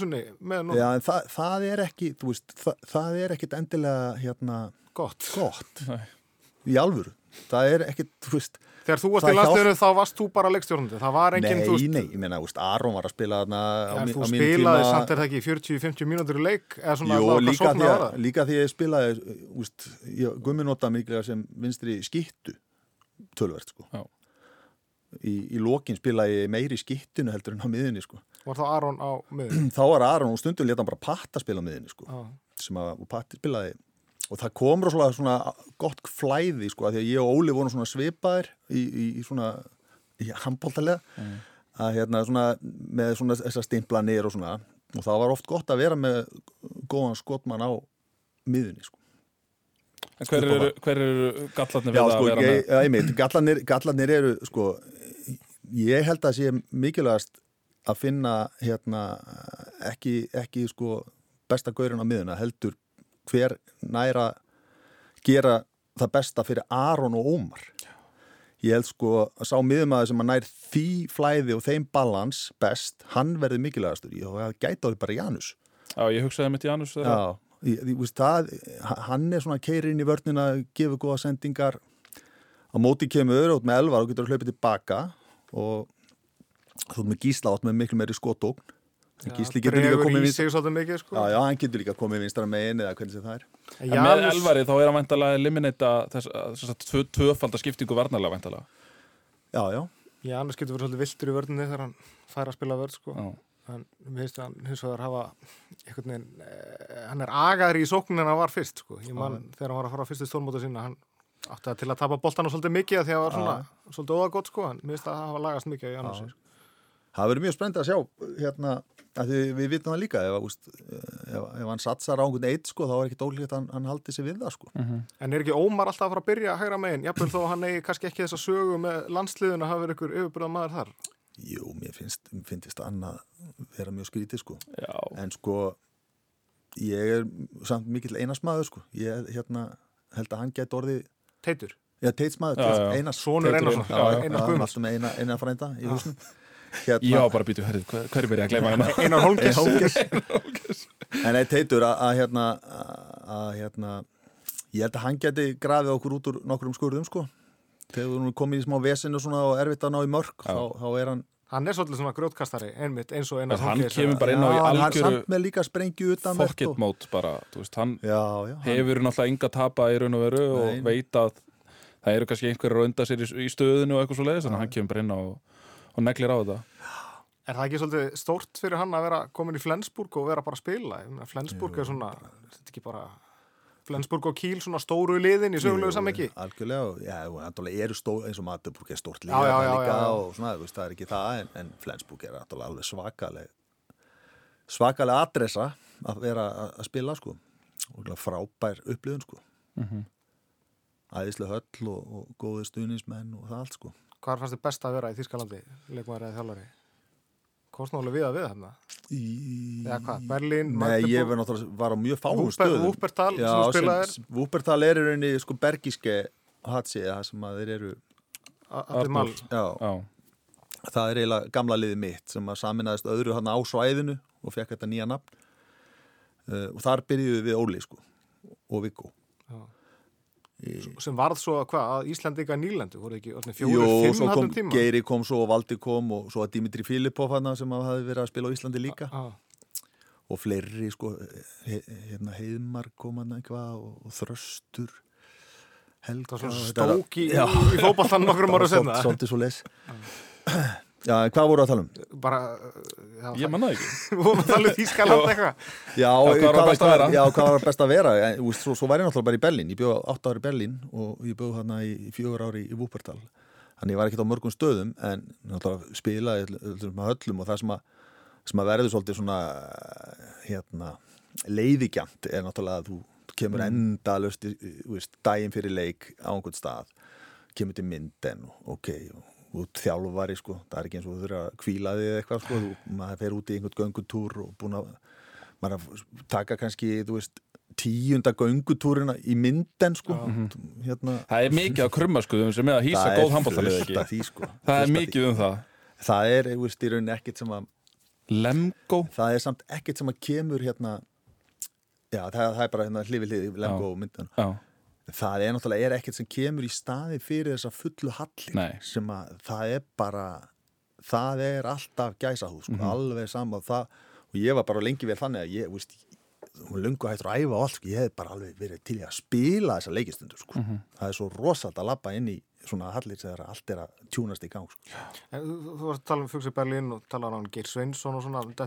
nú Já, en það, það er ekki, veist, það, það er ekkit endilega, hérna, gott. gott. Í alvöru. Það er ekkit, þú veist, Þegar þú varst í landstöðinu þá varst þú bara leikstjórnandi, það var enginn, nei, þú veist, nei, ég meina, þú veist, Aron var að spila þarna á, ja, mi- þú á mínu spilaði tíma. samt er það ekki 40-50 mínútur í leik, hvað líka því, að, líka því ég spilaði, úst, ég, gummi nota mikilvæg sem vinstri skittu tölvert, sko. Já. Í, í lokin spilaði ég meiri skittunu heldur en á miðinni, sko. Var þá Aron á miður? Þá var Aron og stundum leta hann bara patta spila á miðinni, sko. Já. sem að og patti spilaði og það kom rosalega svona gott flæði sko að því að ég og Óli vorum svona svipaðir í, í, í svona í handbóltalega að hérna svona með svona þessar stimplanir og svona. Og það var oft gott að vera með góðan skotmann á miðunni sko. En hver eru, hver eru gallarnir Já sko, að vera ég, með? einmitt, gallarnir, gallarnir eru sko, ég held að sé mikilvægast að finna hérna ekki, ekki sko besta gaurin á miðuna, heldur hver næra gera það besta fyrir Aron og Ómar? Ég held sko að sá miðumæður sem að nær því flæði og þeim balans best, hann verði mikilvægastur. Og það gæti árið bara Janus. Já, ég hugsaði mitt Janus. Já, ég, ég, veist, það, hann er svona keirin í vörnina, gefur góða sendingar. Á móti kemur út með elvar og getur að hlaupa tilbaka og þú ert með gísla átt með miklu meiri skotókn gísli getur líka Dregur komið í vinst sig svolítið mikið, sko. já, já, hann getur líka komið vinstra megin eða hvernig sem það er En með Elvari þá er hann væntalega að eliminata þess, að tvö, tvöfalda skiptingu varnarlega væntalega. já, já, Janus getur verið svolítið viltur í vörðinni þegar hann fær að spila vörð, sko. Já. En mér finnst að hann hins vegar hafa einhvern veginn, eh, hann er agaður í sóknin en hann var fyrst, sko. Ég man þegar hann var að fara á fyrstu stórmóta sína, hann átti það til að tapa boltana svolítið mikið af því að það var svona svolítið óðagott, sko. En mér finnst að það hafa lagast mikið sko. það verður mjög spennt að sjá hérna, að við vitum það líka ef, að, úst, ef, ef hann satsar á einhvern eitt sko, þá er ekkit ólíkt að hann, hann haldi sig við það sko. En er ekki Ómar alltaf að fara að byrja hægra megin? Jafnvel þó að hann eigi kannski ekki þessa sögu með landsliðun að hafa verið ykkur yfirbyrðað maður þar. jú, mér finnst, finnst annað vera mjög skrítið sko Já. en sko ég er samt mikill einasmaður sko ég hérna, held að hann geti orðið Teitur. Já, teitsmaður, Já, já. Einar Sonur Teitur Einarsson. Já, já. Einar Guðmunds. Alltaf með eina, eina frænda í húsinu Já, hérna, bara býtu, herrið, hver, hver er byrjað að gleyma hérna? Einar Holmgis. Hókis En eitt teitur að, að hérna að hérna ég held að hann geti grafið okkur út úr nokkrum skurðum sko. Þegar við erum komið í smá vesinu svona og erfitt að ná í mörg þá, þá er hann Hann er svolítið svona grjótkastari, einmitt, eins og Einar Hann kemur bara inn á í Já, hann er algjöru samt með líka sprengju utan forget mót bara, þú veist, hann Já, já, hann, hefur náttúrulega enga tapa í raun og veru og veit að það eru kannski einhverjir að unda sér í, í stöðinu og eitthvað svo leiðis, þannig að hann kemur bara inn á og, og neglir á þetta. Er það ekki svolítið stórt fyrir hann að vera komin í Flensburg og vera bara að spila? Ég meina, Flensburg er svona, er þetta ekki bara Flensburg og Kíl svona stóru liðin í sögulegu samhengi? Algjörlega, já, náttúrulega eru stór, eins og Magdeburg er stórt líka já, já, líka já, já. og svona, veist, það er ekki það en, en Flensburg er náttúrulega alveg svakaleg svakaleg adressa að vera að, að spila sko og frábær upplifun sko Mhm. æðislega höll og, og góði stuðnismenn og það allt sko Hvað fannst þið best að vera í Þýskalandi, leikmaður eða þjálfari? Kostnálega við að við þarna? í... Eða hvað, Berlín, Nei, ég var náttúrulega var á mjög fáum stöðum Wuppertal, Já, sem spilaðir? Wuppertal er í rauninni sko bergíske hatsi, það sem að þeir eru Allir mal. já, Já, það er eiginlega gamla liðið mitt sem að saminaðist öðru hann á svæðinu og fekk þetta nýja nafn uh, og þar byrjuðu við Óli sko og Viggo Já. Sem varð svo að hvað, að Íslandinga nýlendu, voru ekki orðnir fjóri, Jú, fimm hannum tíma? Geiri kom svo og Valdi kom og svo að Dimitri Filipov hann sem hafi verið að spila á Íslandi líka Ah, og fleiri sko he, hérna Heiðmar kom hann eitthvað og, og Þröstur Helga það var svona og þetta- stók í, í fótballtan nokkrum ára senna. Svolítið svo les Já, hvað voru að tala um? Bara, já, ég manna það ekki. við vorum að tala um Þýskaland eitthvað. Já, hvað var best að vera? Já, hvað var best að vera? En, þú veist, svo, svo var ég náttúrulega bara í Berlín. Ég bjóð átt ári í Berlín og ég bjóð hérna í, í fjögur ári í Wuppertal. Þannig ég var ekkert á mörgum stöðum en náttúrulega spilaði öllum höllum og það sem að, sem að verður svolítið svona hérna, leiðigjant er náttúrulega að þú kemur Mm. endalust daginn fyrir leik á einhvern stað kemur til mynden og ok og og þjálfari sko, það er ekki eins og þú þurfa að kvíla þig eða eitthvað sko, þú, maður fer út í einhvern göngutúr og búin að maður að taka kannski, þú veist tíunda göngutúrina í mynden sko. Hérna, Það er mikið að krumma sko sem er að hýsa góð handbóltalið sko. Það er mikið um það. Það er, þú veist, í rauninni ekkert sem að Lemgo? Það er samt ekkert sem að kemur hérna já, það, það er bara hérna hlifi hliði lengo og myndan Já, það er náttúrulega er ekkert sem kemur í staði fyrir þessa fullu halli Nei. sem að það er bara það er alltaf gæsahúð sko, alveg sama og það og ég var bara lengi vel þannig að ég, veist hún lungu hættur að æfa og allt sko, ég hef bara alveg verið til að spila þessa leikistundu sko. það er svo rosalt að labba inn í svona hallir sem allt er að tjúnast í gang sko. En Þú, varst að tala um Fugsi Berlín og tala um Geir Sveinsson og svona, hug,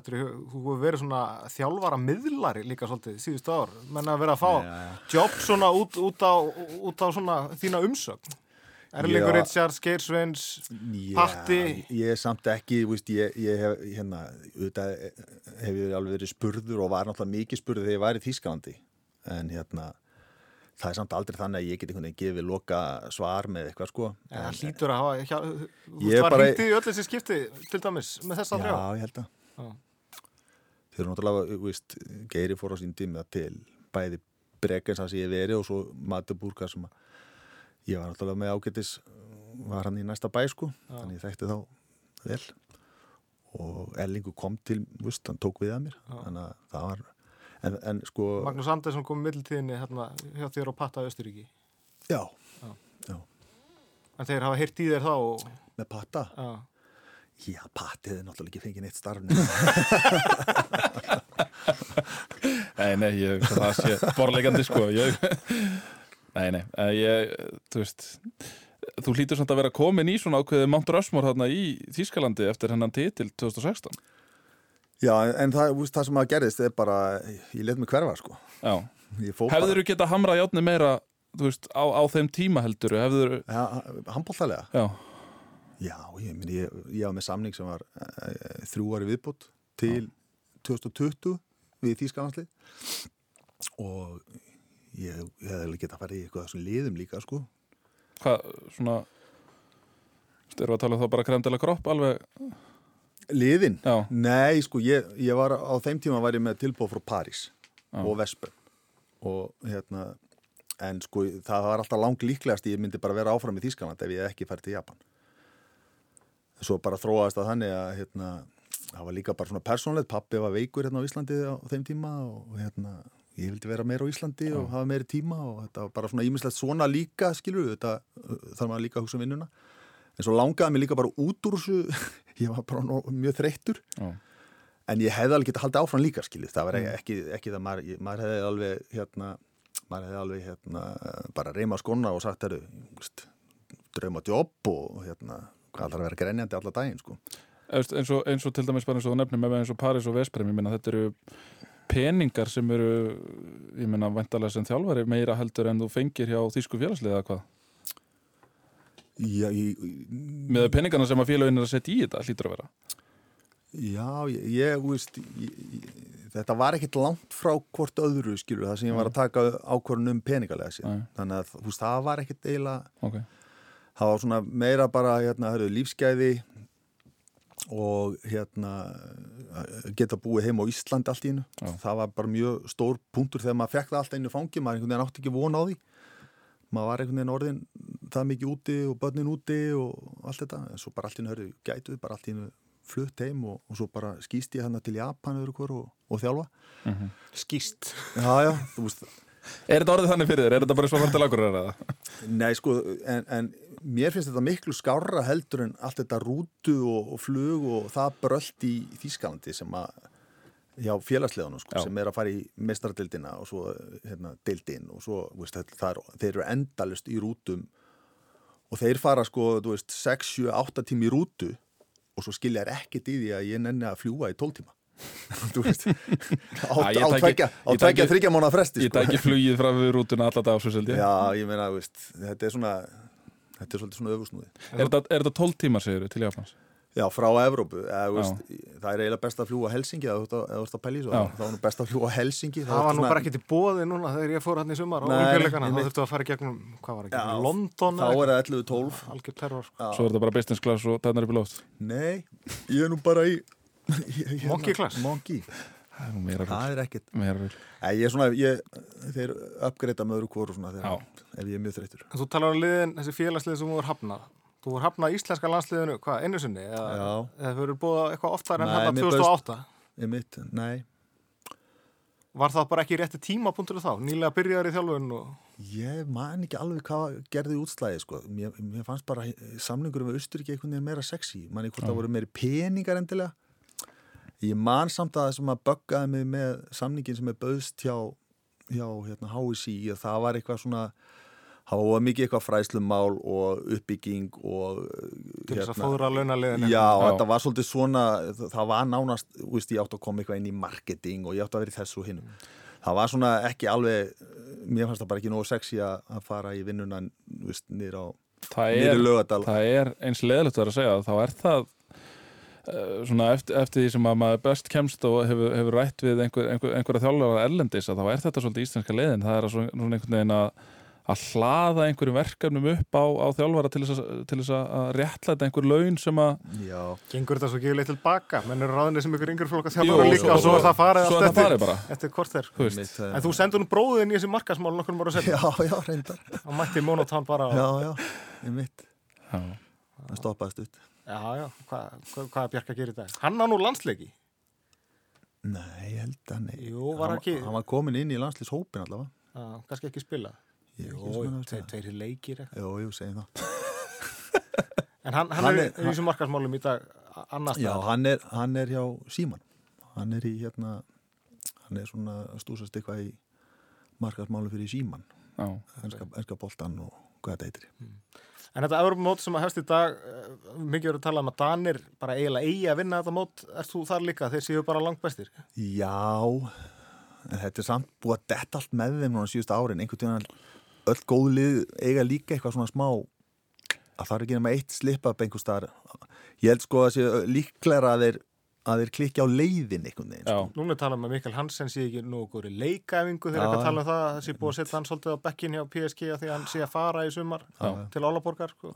þú hefur verið svona þjálfara miðlari líka svolítið síðustu ár, menn að vera að fá Já, já. jobb svona út, út, á, út á svona þína umsögn. Erlingur. Richards, Geir Sveins, Patti. ég er samt ekki, veist, ég, ég hef, hérna, auðvitað hef ég alveg verið spurður og var náttúrulega mikið spurður þegar ég var í Þýskalandi en hérna, það er samt aldrei þannig að ég get einhvern veginn gefið loka svar með eitthvað, sko. en það hlýtur að hafa, hjá, þú var bara- hringtið í öll þessi skipti til dæmis með þessa þrjá. Já, ég held að. Já. Þeir eru náttúrulega, veist, Geiri fór á sín tíma til bæði Brekens að ég hef verið og svo Matuburga sem að ég var náttúrulega með ágætis, var hann í næsta bæ, sko, þannig ég þekkti þá vel og Erlingu kom til, veist, hann tók við að mér, þannig að það var, en, en sko, Magnús Andersson kom í middeltíðinni hérna hjá þér og Patta Östuríki. já, Já. já, En þeir hafa heyrt í þér þá og, með patta, já. já, pattið er náttúrulega ekki fengið neitt starfni. Nei, nei, ég, það sé borleikandi sko ég, Nei, nei, ég, þú veist Þú hlýtur samt að vera komin í svona ákveðið Mount Rushmore þarna í Þýskalandi eftir hennan titil 2016 Já, en, það, það sem að gerðist er bara, ég let mig hverfa, sko. Já, hefður þú geta hamrað játni meira veist, á, á þeim tíma heldur hefður, ja, handbóltalega. já, Já, ég, meni, ég, ég var með samning sem var e, þrjú ári viðbútt til 2020 við Þýskalandslið og ég, ég hefði að fara í eitthvað þessum liðum líka sko. hvað, svona þú veist, erum við að tala um þá bara kremdilega kropp alveg, Liðin? já, Nei, sko, ég, ég var á þeim tíma var ég með tilbúð frá París Já. og Vespen og hérna en sko, það var alltaf lang líklegast ég myndi bara vera áfram í Þýskaland ef ég ekki færi til Japan. Svo bara þróaðist að þannig að hérna, það var líka bara svona persónlegt. Pappi var veikur hérna á Íslandi á þeim tíma og hérna, ég vildi vera meira á Íslandi og hafa meiri tíma og þetta var bara svona ímislegt svona líka, skilur við þetta þarf maður líka að hugsa um vinnuna en svo langaði mér líka bara út úr þessu. Ég var bara mjög þreyttur. Já, en ég hefði alveg getað haldið áfram líka skilur, það var Mm. ekki, ekki það maður, ég- maður hefði alveg hérna, maður hefði alveg hérna bara reyma skona og sagt eru drauma jobb og hérna hvað þarf að vera grenjandi alla daginn sko. Eins, og, eins og til dæmis bara eins og þú nefnir með eins og Paris og Vesprem, ég meina þetta eru peningar sem eru ég meina væntalega sem þjálfari meira heldur en þú fengir hjá þýsku félagsliða eða hvað Já, ég, með peningana sem að félagin er að setja í þetta hlýtur að vera. Já, ég, ég veist ég, þetta var ekkit langt frá hvort öðru skilur, það sem ég var að taka ákvörðun um peningalega sér, Nei. þannig að veist, það var ekkit eiginlega ok, það var svona meira bara hérna, hörðu, lífsgæði og hérna geta búið heim á Íslandi allt í innu Já. það var bara mjög stór punktur þegar maður fekk það allt einu fangi, maður einhvern veginn átti ekki von á því. Maður var einhvern veginn orðin það mikið úti og börnin úti og allt þetta, en svo bara allt í hörðu gætuð bara allt í innu flutt heim og, og svo bara skýst ég hann til Japan og, og þjálfa Skýst. Já, já, þú veist Er þetta orðið þannig fyrir þér? Er þetta bara svo fara til akkur eða? Nei, sko, en, en mér finnst þetta miklu skárra heldur en allt þetta rútu og, og flug og það brölt í Þýskalandi sem að hjá félagsleðunum, sko, Já. sem er að fara í mestardildina og svo hérna, dildin og svo, þú veist, þetta- það er, þeir eru endalust í rútum og þeir fara, sko, þú veist, 6, 7, 8 tími í rútu og svo skilja er ekkit í því að ég nenni að fljúa í 12 tíma. Veist á, ég á tveggja, á tæki- þryggja mánu fresti Ég tæki flugið frá við rútuna alla dag á svo seldi Já, ég meina, veist, þetta er svona þetta er svolítið svona öfusnúði Er þetta, er þetta 12 tímar segir til Japans? Já, frá Evrópu, eða, þú veist, það er eiginlega best að fljúa Helsingi eða þú ert að- pæli svo, þá er nú best að fljúa Helsingi Það var nú bara ekki til bóði núna þegar ég fór hann í sumar á Þá veit. þurftu að fara í gegnum, hvað var ekki, Já, London þá er það 11-12 eitthvað? Algjör terror. sko. Já. Svo er þetta bara business class og tennar upp í loft Nei, ég er nú bara í hérna, Monkey class? Monkey Það er það er ekkert Meira rugl. Æ, ég er svona, ég, þeir uppgreita með öðru hvoru svona þegar, ef ég er mjög þreytur En þú talar um liðin, þessi félagslið sem þú er hafnað. Þú er hafnað íslenska landsliðinu, hvað, einu sinni? Eða, Já. eða þau eru búið eitthvað oftar en hérna mér 2008? Ég mitt, nei Var það bara ekki rétti tímapunktur þá? Nýlega byrjaður í þjálfun og... Ég man ekki alveg hvað gerði útslæði sko. mér, mér fannst bara samlingur með Östuríki einhvern veginn meira sexy man ekki hvort það voru meiri peningar endilega ég man samt að það sem að böggaði mig með samningin sem er bauðst hjá, hjá hérna, HSI að það var eitthvað svona var mikið eitthvað fræslumál og uppbygging og til þess að fóðra launaliðinu. Já, Já. þetta var svolítið svona, það var nánast, þú veist, ég átti að koma eitthvað inn í marketing og ég átti að vera í þessu og hinnum. Það var svona ekki alveg, mér fannst það bara ekki nógu sexy að að fara í vinnuna, þú veist, niður á, er, lögadal. það er eins leðilegt að segja þá er það uh, svona eftir, eftir því sem að maður best kemst og hefur, hefur rætt við einhver, einhver, einhverja þjálfara erlendis að þá er þetta svolítið íslenska leiðin það er að svona, svona einhvern veginn að að hlaða einhverjum verkefnum upp á, á þjálfara til þess, að, til þess að að réttlæta einhver laun sem að Já, Gengur þetta svo gefilegt tilbaka? Menn eru ráðinni sem ykkur yngri flokka þjálfara líka svo- og svo er það farið svo allt er það farið eftir, bara eftir hvort þeir. mitt, En þú sendur nú bróðin í þessi markasmál nokkur ára setna. já, já, reyndar. Hann mætti monotón bara á... Já, já, ég mitt, það stoppaðist upp. Já, já, hvað hva, hvað er Bjarka að gera í dag? Hann á nú landsleiki. Nei, ég held að nei. Jú, var hann, ekki- Hann var komin inn í landslýshópin allavega. Já, kannski ekki spila. Er að tveir, leikir. eitthvað. Jú, jú, segjum það. En hann, hann, Hann er, er- í þessum markasmálum í dag annars Já, hann er, hann er hjá Síman. Hann er í, hérna, hann er svona að stúsast eitthvað í markaðsmálu fyrir Síman. Já. Enska, enska boltan og hvað þetta heitir. En þetta Európa-mót sem að hefst í dag, eh, mikið verið að tala um að Danir bara eiginlega eigi að vinna þetta mót. Er þú þar líka? Þeir séu bara langt bestir. Já, en þetta er samt búið að detta allt með þeim núna síðustu árin. Einhvern tíðan öll góð lið eiga líka eitthvað svona smá að það er ekki nema eitt slip up einhver staðar. Ég held sko að sé líklega að þeir, að þeir klikki á leiðin einhvern veginn. Sko. Núna er talað um að Mikael Hansen sé ekki nú góri leikaæfingu þegar Já, ekki að tala um það að þessi búið að setja hann svolítið á bekkin hjá PSG að því að hann sé að fara í sumar Já. til Álaborgar. Sko.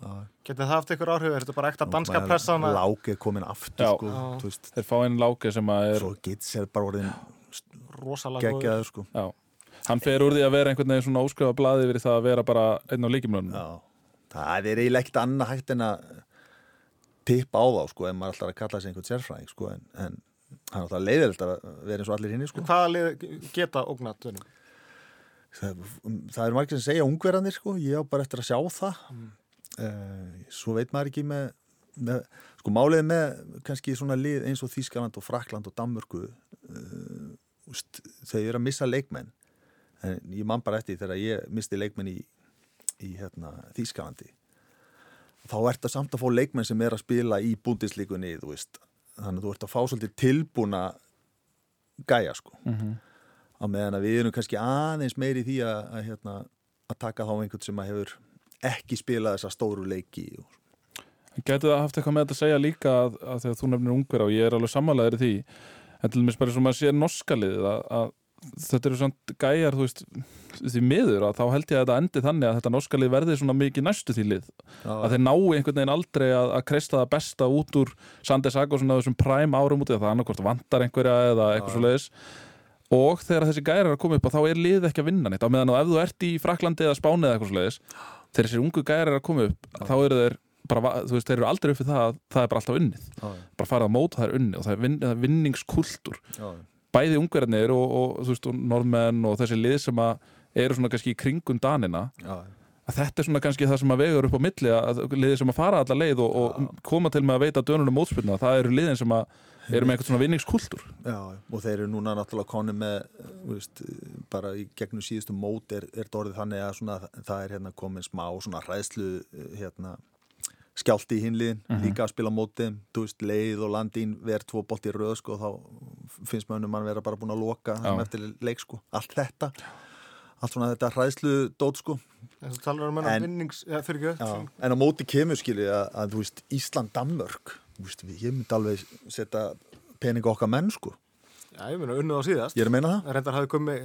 Getið það haft ykkur áhrif? Er þetta bara ekta danska Bara pressan? að- Lák er komin aftur Já. sko, Já. þú veist. þeir fá einn láki sem að er Svo gets er bara orðin Rosalega góður. Hann fer úr því að vera einhvern veginn svona óskrifa blaði yfir það að vera bara einn á líkimlunum Já. Það er eiginlega ekkert annað hægt en að tippa á þá sko, en maður alltaf að kalla sig einhvern sérfræðing sko, en, en hann er alltaf leiðilegt að vera eins og allir hinn sko. Hvaða lið geta ógnat dönum? það, það eru margir sem segja ungverðanir sko, ég á bara eftir að sjá það Mm. uh, svo veit maður ekki með, með sko málið með kannski svona lið eins og Þískaland og Frakland og Danmörku uh, þau eru að missa leikmenn en ég man bara eftir þegar ég misti leikmenn í, í hérna, Þískalandi þá ert það samt að fá leikmenn sem er að spila í veist, þannig að þú ert að fá svolítið tilbúna gæja sko. Mhm. á meðan að við erum kannski aðeins meiri því að, að, hérna, að taka þá einhvern sem að hefur ekki spilað þessa stóru leiki og, Gæti það haft eitthvað með þetta að segja líka að, að þegar þú nefnir ungverð og ég er alveg sammálaður í því. En til dæmis bara eins og maður sér norska liðið að, að þetta eru svona gæjar þú veist, því miður að þá held ég að þetta endi þannig að þetta norska lið verði svona mikið næstu því lið. Að þeir nái einhvern veginn aldrei að, að kreista það besta út úr Sanders Akosson að þessum præm árum út í það annarkvort vantar einhverja eða eitthvað svo leiðis og þegar þessi gæjar er að koma upp þá er lið ekki að vinna neitt. Á meðan að ef þú ert í Fraklandi eða Spáni eða eitthvað svo leiðis þegar þessi ungu gæjar er að koma upp þá eru þeir bara, þú veist, þeir eru aldrei upp við það að það er bara alltaf unnið, já, bara farið á mót það er unnið og það er, vin, það er vinningskultúr. Já, bæði ungverðinir og, og, veist, og norðmenn og þessi lið sem eru svona kannski í kringum danina. Já, að þetta er svona kannski það sem að vegur upp á milli að liðið sem að fara alla leið og, og koma til með að veita dönunum mótspilna það eru liðin sem að eru með eitthvað svona vinningskultúr já, og þeir eru núna náttúrulega koni með veist, bara í gegnum síðustu mót er, er þetta orðið þannig að svona, það er hérna komin smá svona hræðslu hérna, skjálti í hinliðin líka að spila mótið, þú veist, leið og landín verð tvo bolt í röð sko, þá finnst mönnum mann vera bara búin að loka sem eftir leik sko, allt þetta allt svona þetta hræðslu dót sko. En þú talar um hennar En- vinnings... Ja, fyrir Já, en á móti kemur skilji að, að þú veist, Ísland, Danmörk þú veist, við- ég myndi alveg setja peninga okkar menn sko Já, ég meina unnið á síðast. ég er að meina það Reyndar hafði komið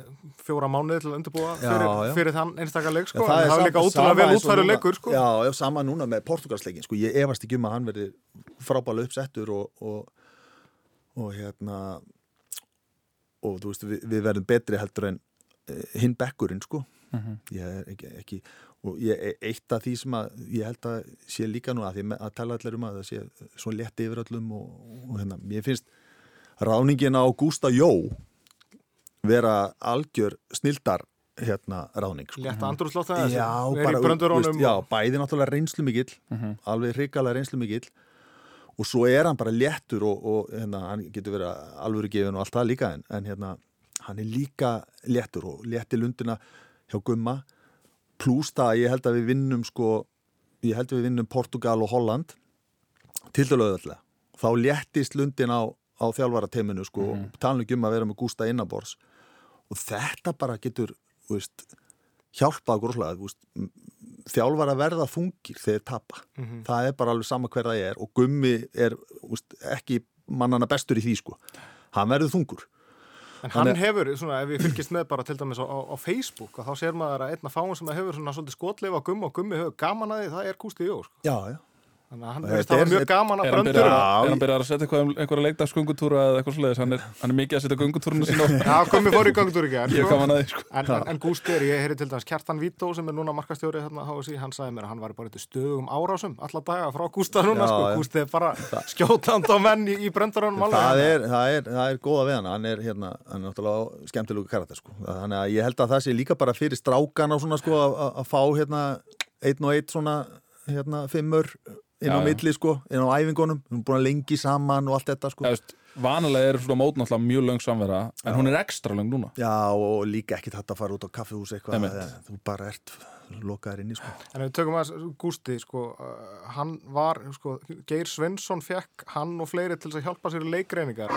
fjóra mánuði til að undirbúa Já, fyrir, já. fyrir þann einstakar leik, sko. Já, það er var líka sama vel útfæru leikur, sko. Já, já, sama núna með Portugalsleikin sko, ég efast ekki um að hann verði frábæla uppsettur og, og, og hérna og þú veist, við, við verðum betri heldur en uh, hinn bekkurinn sko Mhm. ég er ekki, ekki og ég, eitt af því sem að ég held að sé líka nú að því að tala allir um að það sé svo létt yfir öllum og, og hérna, mér finnst ráningin á Gústa Jó vera algjör snildar hérna ráning sko. Létta andrúrslótt það Já, er bara, í bröndurónum já, bæði náttúrulega reynslu mikill Mhm. alveg hrikalega reynslu mikill og svo er hann bara léttur og, og hérna, hann getur verið alvöru gefin og allt það líka en, en hérna, hann er líka léttur og létti lundina hjá Gumma pluss það að ég held að við vinnum sko, ég held að við vinnum Portugal og Holland til dælu auðvitað þá léttist lundin á, á þjálfarateiminu sko, mm -hmm. tala ekki um að vera með Gústa innabors og þetta bara getur veist, hjálpað gróðslega, þjálfar að verða þungir þegar þeir tapa Mhm. það er bara alveg sama hver það er og Gummi er veist, ekki mannana bestur í því sko hann verður þungur En hann Þannig- hefur, svona, ef ég fylgist með bara til dæmis á, á, Facebook, að þá sér maður að einn af fáum sem hefur svona svolítið skotleif á gummi og gummi hefur gaman að því, það er Gústi Jó, sko. já, já, Þannig að hafa er- mjög gaman að bröndur. er hann byrjar að setja eitthvað um einhverja leikdagsgöngutúra eða eitthvað svoleiðis, hann er, hann er mikið að setja göngutúruna sína á Já, gummi fór í gangtúr ekki. en ég sko- gaman að því sko. En, en, en Gústi er, ég heyri til dæmis Kjartan Vító sem er núna markastjóri þarna HSI, hann sagði mér að hann var bara eitthvað stöðugum árásum alla daga frá Gústa núna, sko. Gústi er bara skjótand á menn í, í bröndurunum alveg. það er, það, er, það er góða við hann hann er hérna, hann er náttúrulega skemmtilegu karakter sko, þannig að ég held að það sé líka bara fyrir strákan og svona sko að- að að fá hérna einn og einn svona hérna fimmur inn á Já, milli sko, inn á æfingunum. Hún er búin að lengi saman og allt þetta sko. Já, veist, vanalega er svona mót náttúrulega mjög löng samvera en hún er ekstra löng núna. Já, og líka ekkit hægt að fara út á kaffihús eitthvað, þú bara ert lokaðir inni, sko. En við tökum að Gústi, sko, uh, hann var, sko, Geir Svensson fekk hann og fleiri til að hjálpa sér í leikreiningar.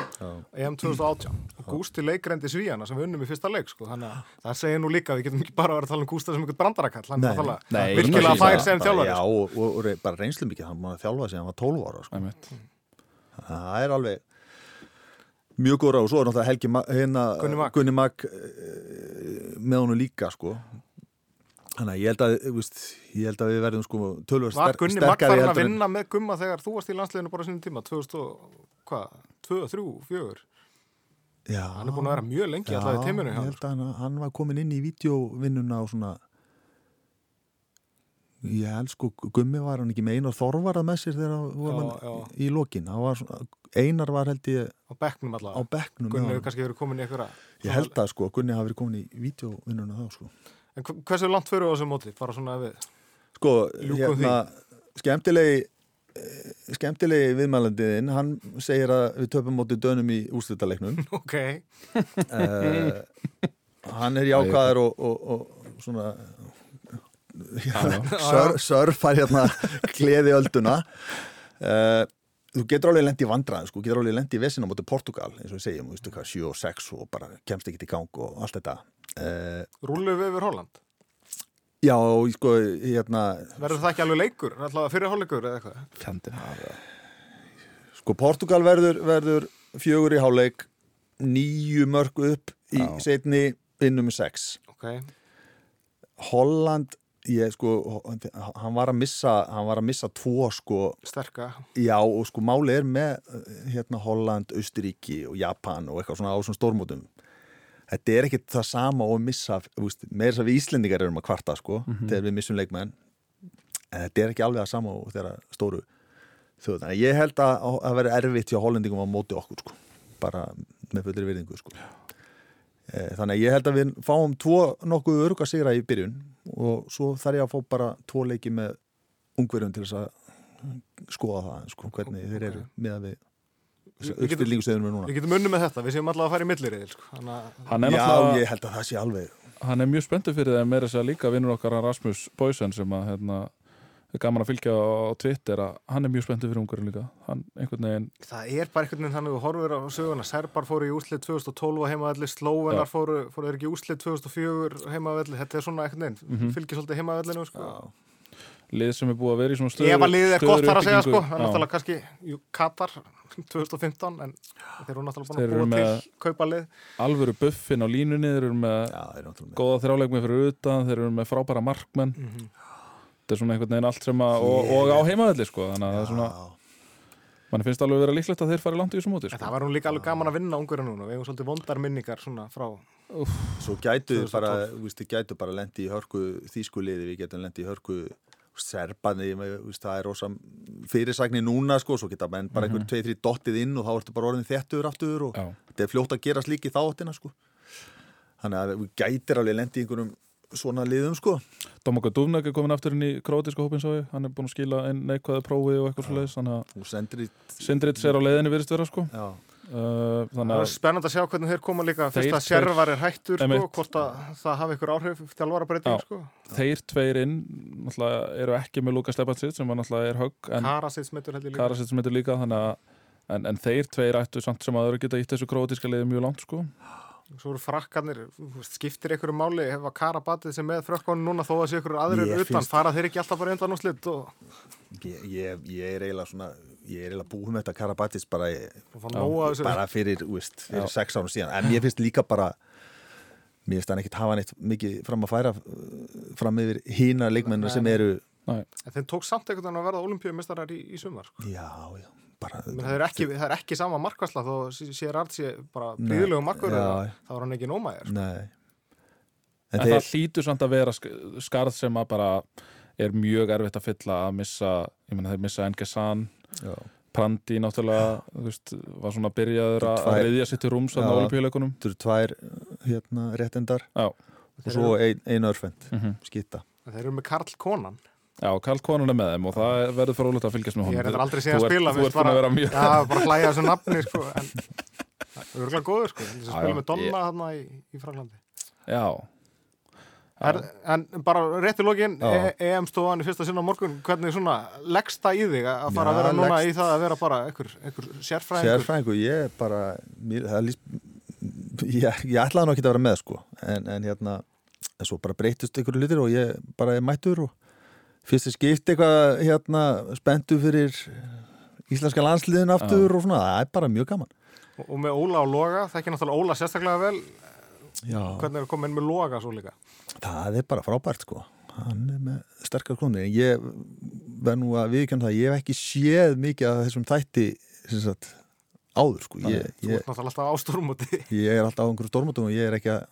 EM 2018 og Gústi leikreindi Svíjana sem við unnum í fyrsta leik, sko, þannig að það segir nú líka, við getum ekki bara verið að tala um Gústa sem einhvern brandarakall, hann Nei, er náttúrulega nei, virkilega nei, fær nei, sem þjálfari, Já, sko. og, og, og bara reynslu mikið, hann var að þjálfa sig, hann var 12 ára, sko. Það er alveg mjög góð ráð og svo er náttúrulega Helgi hérna, Gunni Mag. Gunni Mag eh, með honum líka, sko. Þannig að ég held að, veist, ég held að við verðum sko tölvöld Var sterk, Gunni sterkari farin að heldur en- vinna með Gumma þegar þú varst í landsleginu bara á sínum tíma, 2000 og, hvað, 2, 3, 4 Já, hann er búin að vera mjög lengi alltaf í teiminu ég hjá held að hann, hann var komin inn í vídeovinnuna og svona ég held sko Gummi var hann ekki með Einar Þorvarað með sér þegar hann var Já, já. í lokin. Var svona, Einar var held ég á bekknum á allavega bekknum Gunni hefur kannski verið komin í einhverja ég held að sko Gunni hafi verið komin í vídeovinnuna þá sko En hv- hversu langt fyrir á þessu móti? Bara svona við sko Ljúkum hérna skemmtilegi eh, skemmtilegi viðmælandiðinn hann segir að við töpum móti dönum í úrslutaleiknum Ok, uh, hann er jákvæður og, og, og svona sör, sörfar hérna gleði ölduna. Uh, þú getur alveg lent í vandræðin sko, getur alveg lent í vesina mútið Portugal eins og við segjum, þú veistu hvað, 7 og 6 og bara kemst ekki í gang og allt þetta uh, rúlu við yfir Holland já, og sko, hérna Verður það ekki alveg leikur? Alltaf fyrir hálfleikur eða eitthvað? Fjandinn sko, Portugal verður, verður fjögur í háleik nýju mörg upp í Já. setni innum með 6 Ok, Holland ég sko, hann var að missa hann var að missa tvo sko. Sterka. Já og sko máli er með hérna Holland, Austuríki og Japan og eitthvað svona á svona stórmótum. Þetta er ekkit það sama og að missa með þess að við Íslendingar erum að kvarta sko þegar við missum leikmenn. En þetta er ekki alveg það sama og þeirra stóru þjóð, þannig að ég held að það veri erfitt hjá Hollendingum á móti okkur sko. Bara með fullri virðingu sko. Eh, Þannig að ég held að við fáum tvo nokkuð öruga sigra í byrjun og svo þarf ég að fá bara tvo leiki með ungverjum til þess að skoða það, sko, hvernig þeir eru með að við Við getum- uppstillinguseðunum núna. Við getum unni með þetta, við séum alltaf að fara í milliriðil sko. Þannig að Hann Já, náttúrulega ég held að það sé alveg hann er mjög spenntur fyrir það að meira þess að líka vinnur okkar hann Rasmus Boysen sem að hérna, gaman að fylgja á Twitter að hann er mjög spenntur fyrir ungurinn líka. Hann veginn það er bara einhvern veginn þannig að þú horfir á söguna. Serbar fóru í úslið 2012 á heimavelli Slóvenar fóru, fóru er ekki í úslið 2004 á heimavelli, þetta er svona einhvern veginn mm Mhm. fylgir svolítið heimavellinu sko. lið sem er búið að vera í svona stöðu Ef að liðið er gott þar að segja sko, er Já. náttúrulega kannski jú, Katar 2015 en þeir eru náttúrulega að með- til kaupa lið alvöru buffin á línunni þeir eru með þetta er svona einhvern veginn allt sem að og, og á heimavelli sko. Þannig að það er svona mann finnst alveg vera líklegt að þeir fari langt í þessu móti sko. það var nú líka alveg gaman að vinna ungurinn núna, við hefum svolítið vondar minningar svona frá Svo gætu þið 2012. bara, gætu bara lendi í hörku þýskuliði, við getum lendi í hörku veist, það er rosa fyrirsagni núna, sko, svo geta menn bara einhver tvei, þrý dottið inn og þá ertu bara orðin þettur aftur og þetta er fljótt að gera slíki þáttina, sko. Þannig að við gætir alveg lendi í einhverjum svona liðum, sko. Domoko Duvnak er komin aftur inn í krótiska hópin svo ég, hann er búin að skila einn neikvæði prófi og eitthvað svo leiðis Sindrits er á leiðinni virðist vera sko. Já, uh, Það þannig er spennand að sjá hvernig þeir koma líka. Fyrst að sérvar er hættur sko, hvort að það hafi ykkur áhrif þjálfara breyting Já. sko. þeir tveir inn eru ekki með Lukas Stepansitt sem var náttúrulega er högg en Karasits mittur heldur líka. Líka þannig að en, en þeir tveir ættu samt sem aður geta ítt þessu krótiska leiði mjög langt sko Svo eru frakkarnir, þú veist, skiptir ykkur máli hefa Karabatið sem með frökkonu núna þó að sé ykkur aðrir Ég utan, finnst- fara þeir ekki alltaf bara undan og slitt og, ég, ég, ég er eiginlega svona, ég er eiginlega búið með þetta Karabatis bara, bara fyrir, þú veist, fyrir sex árum síðan. En ég finnst líka bara, mér finnst hann ekkit hafa neitt mikið fram að færa fram yfir hína leikmennu Nei, sem eru, Nei, En þeim tók samt einhvern veginn að verða olimpíumistarar í, í sumar sko. já, já, bara... Men það er ekki, það er ekki sama markværsla þó sér Art sé bara Nei, bríðilegu markur já. þá er hann ekki nómaðir sko. Nei. en, En, það þeir, hlýtur samt að vera sk- skarð sem að bara er mjög erfitt að fylla að missa, ég meina þeir missa Engesan já, Prandi náttúrulega, þú veist, var svona byrjaður að Tvær- reyðja sitt í rúms að Já. olimpíuleikunum þetta eru tvær hérna, réttendar Já. og svo ein, ein örfend, mm skýta. Þeir eru með Karl Konan Já, Karl Konan er með þeim og það verður frólægt að fylgjast með Ég honum er þetta aldrei séð að spila Þú ert búin að vera mjög Já, bara hlæja þessu nafni sko, en það er örgulega góður sko, þess að Já, spila já, með Donna ég- þarna í, í Fraklandi Já, er, En bara rétt í lokin Já. e EM-stofan í fyrsta sinna á morgun hvernig svona leggst það í þig að fara Já, að vera núna leggst- í það að vera bara einhver, einhver sérfræðingur? Sérfræðingur, ég er bara mér, það líst ég, ég ætlaði nú ekki að vera með sko. En, en hérna, en svo bara breytist einhverju litir og ég bara er mættur og fyrst er skipt eitthvað hérna spenntu fyrir íslenska landsliðin aftur og svona, það er bara mjög gaman. Og, og með Óla og Loga, það ekki náttúrulega Óla sérstaklega vel. Já, hvernig er komin með Loga svo líka? Það er bara frábært sko. Hann er með sterkar klónir en ég verð nú að viðkjönda það ég hef ekki séð mikið af þessum þætti sem sagt áður sko. Ég, þú ég, ert náttúrulega alltaf á stórmúti ég er alltaf á einhverju stórmótum og ég er ekki að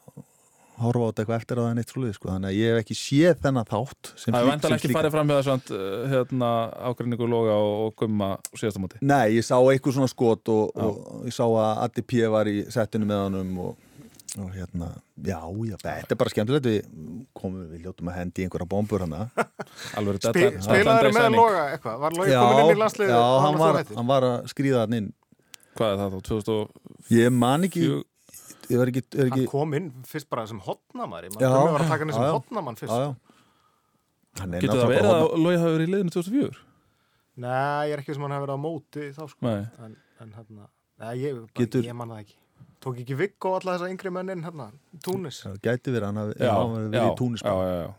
horfa á þetta eitthvað eftir að það er neitt svoleiði sko. þannig að ég hef ekki séð þennan þátt sem það er sem ekki farið fram með þessant hérna, ágreiningu loga og, og gumma á síðasta móti Nei, ég sá eitthvað svona skot og, og ég sá að Addi P. var í settinu með honum og, og hérna, já, já, þetta er bara skemmtilegt við komum, við ljótum að hendi í einhverja bombur Spi, deadline- spilaður deadline með. Loga eitthvað, var Logi komin inn í landsliði já hann, var, hann var að skrýða hann inn Hvað er það þá? 2004? Ég man ekki, ég var ekki, er ekki hann kom inn fyrst bara sem hotnamari mann var að taka hann sem já. hotnamann fyrst. Já, já. Hann er Getur það verið að Logi hafi verið í liðinu 2004? Nei, ég er ekki sem hann hefur verið á móti þá sko. Nei, en, en hérna, nei, ég, Getur- ég man það ekki. Tók ekki Viggo og alla þessa yngri mennin hérna, Túnis? Það gæti verið, hann hafi hafi verið í túnis já, já, já.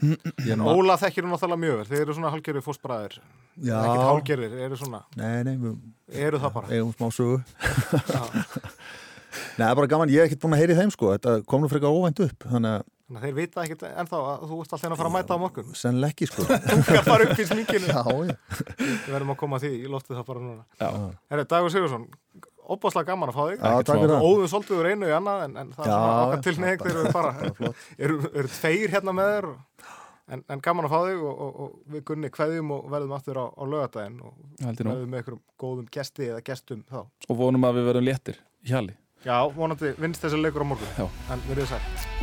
Óla þekkir hún náttúrulega mjög vel. Þeir eru svona hálgerðir fósbræðir Já, Ekkert hálgerðir, eru svona nei, nei, við Eru það bara? eigum smá sögu. Já. Nei, það er bara gaman, ég hef ekkert búin að heyri þeim sko. Þetta kom nú frekar óvænt upp Þannig að Þannig að þeir vita ekkert ennþá að þú ert alltaf að fara að mæta á morgun. sennilega ekki sko. Tungar fara upp í sminkinu. Já, já. Við verðum að koma að því, ég lofti það bara núna. Já. Herri, Dagur Sigursson, opaslega gaman að fá þig. Já, takk fyrir það. Óðum svolítið úr einu í annað en, en það er Já, svona okkar já. tilneying þeir eru bara eru, eru tveir hérna með þér og, en, en gaman að fá þig og, og, og við gunni kveðjum og verðum aftur á, á lögadaginn og verðum með einhverjum góðum gesti eða gestum þá. Og vonum að við verðum léttir í hjali Já, vonandi vinnst þessi leikur á morgun Já. en verðið sætt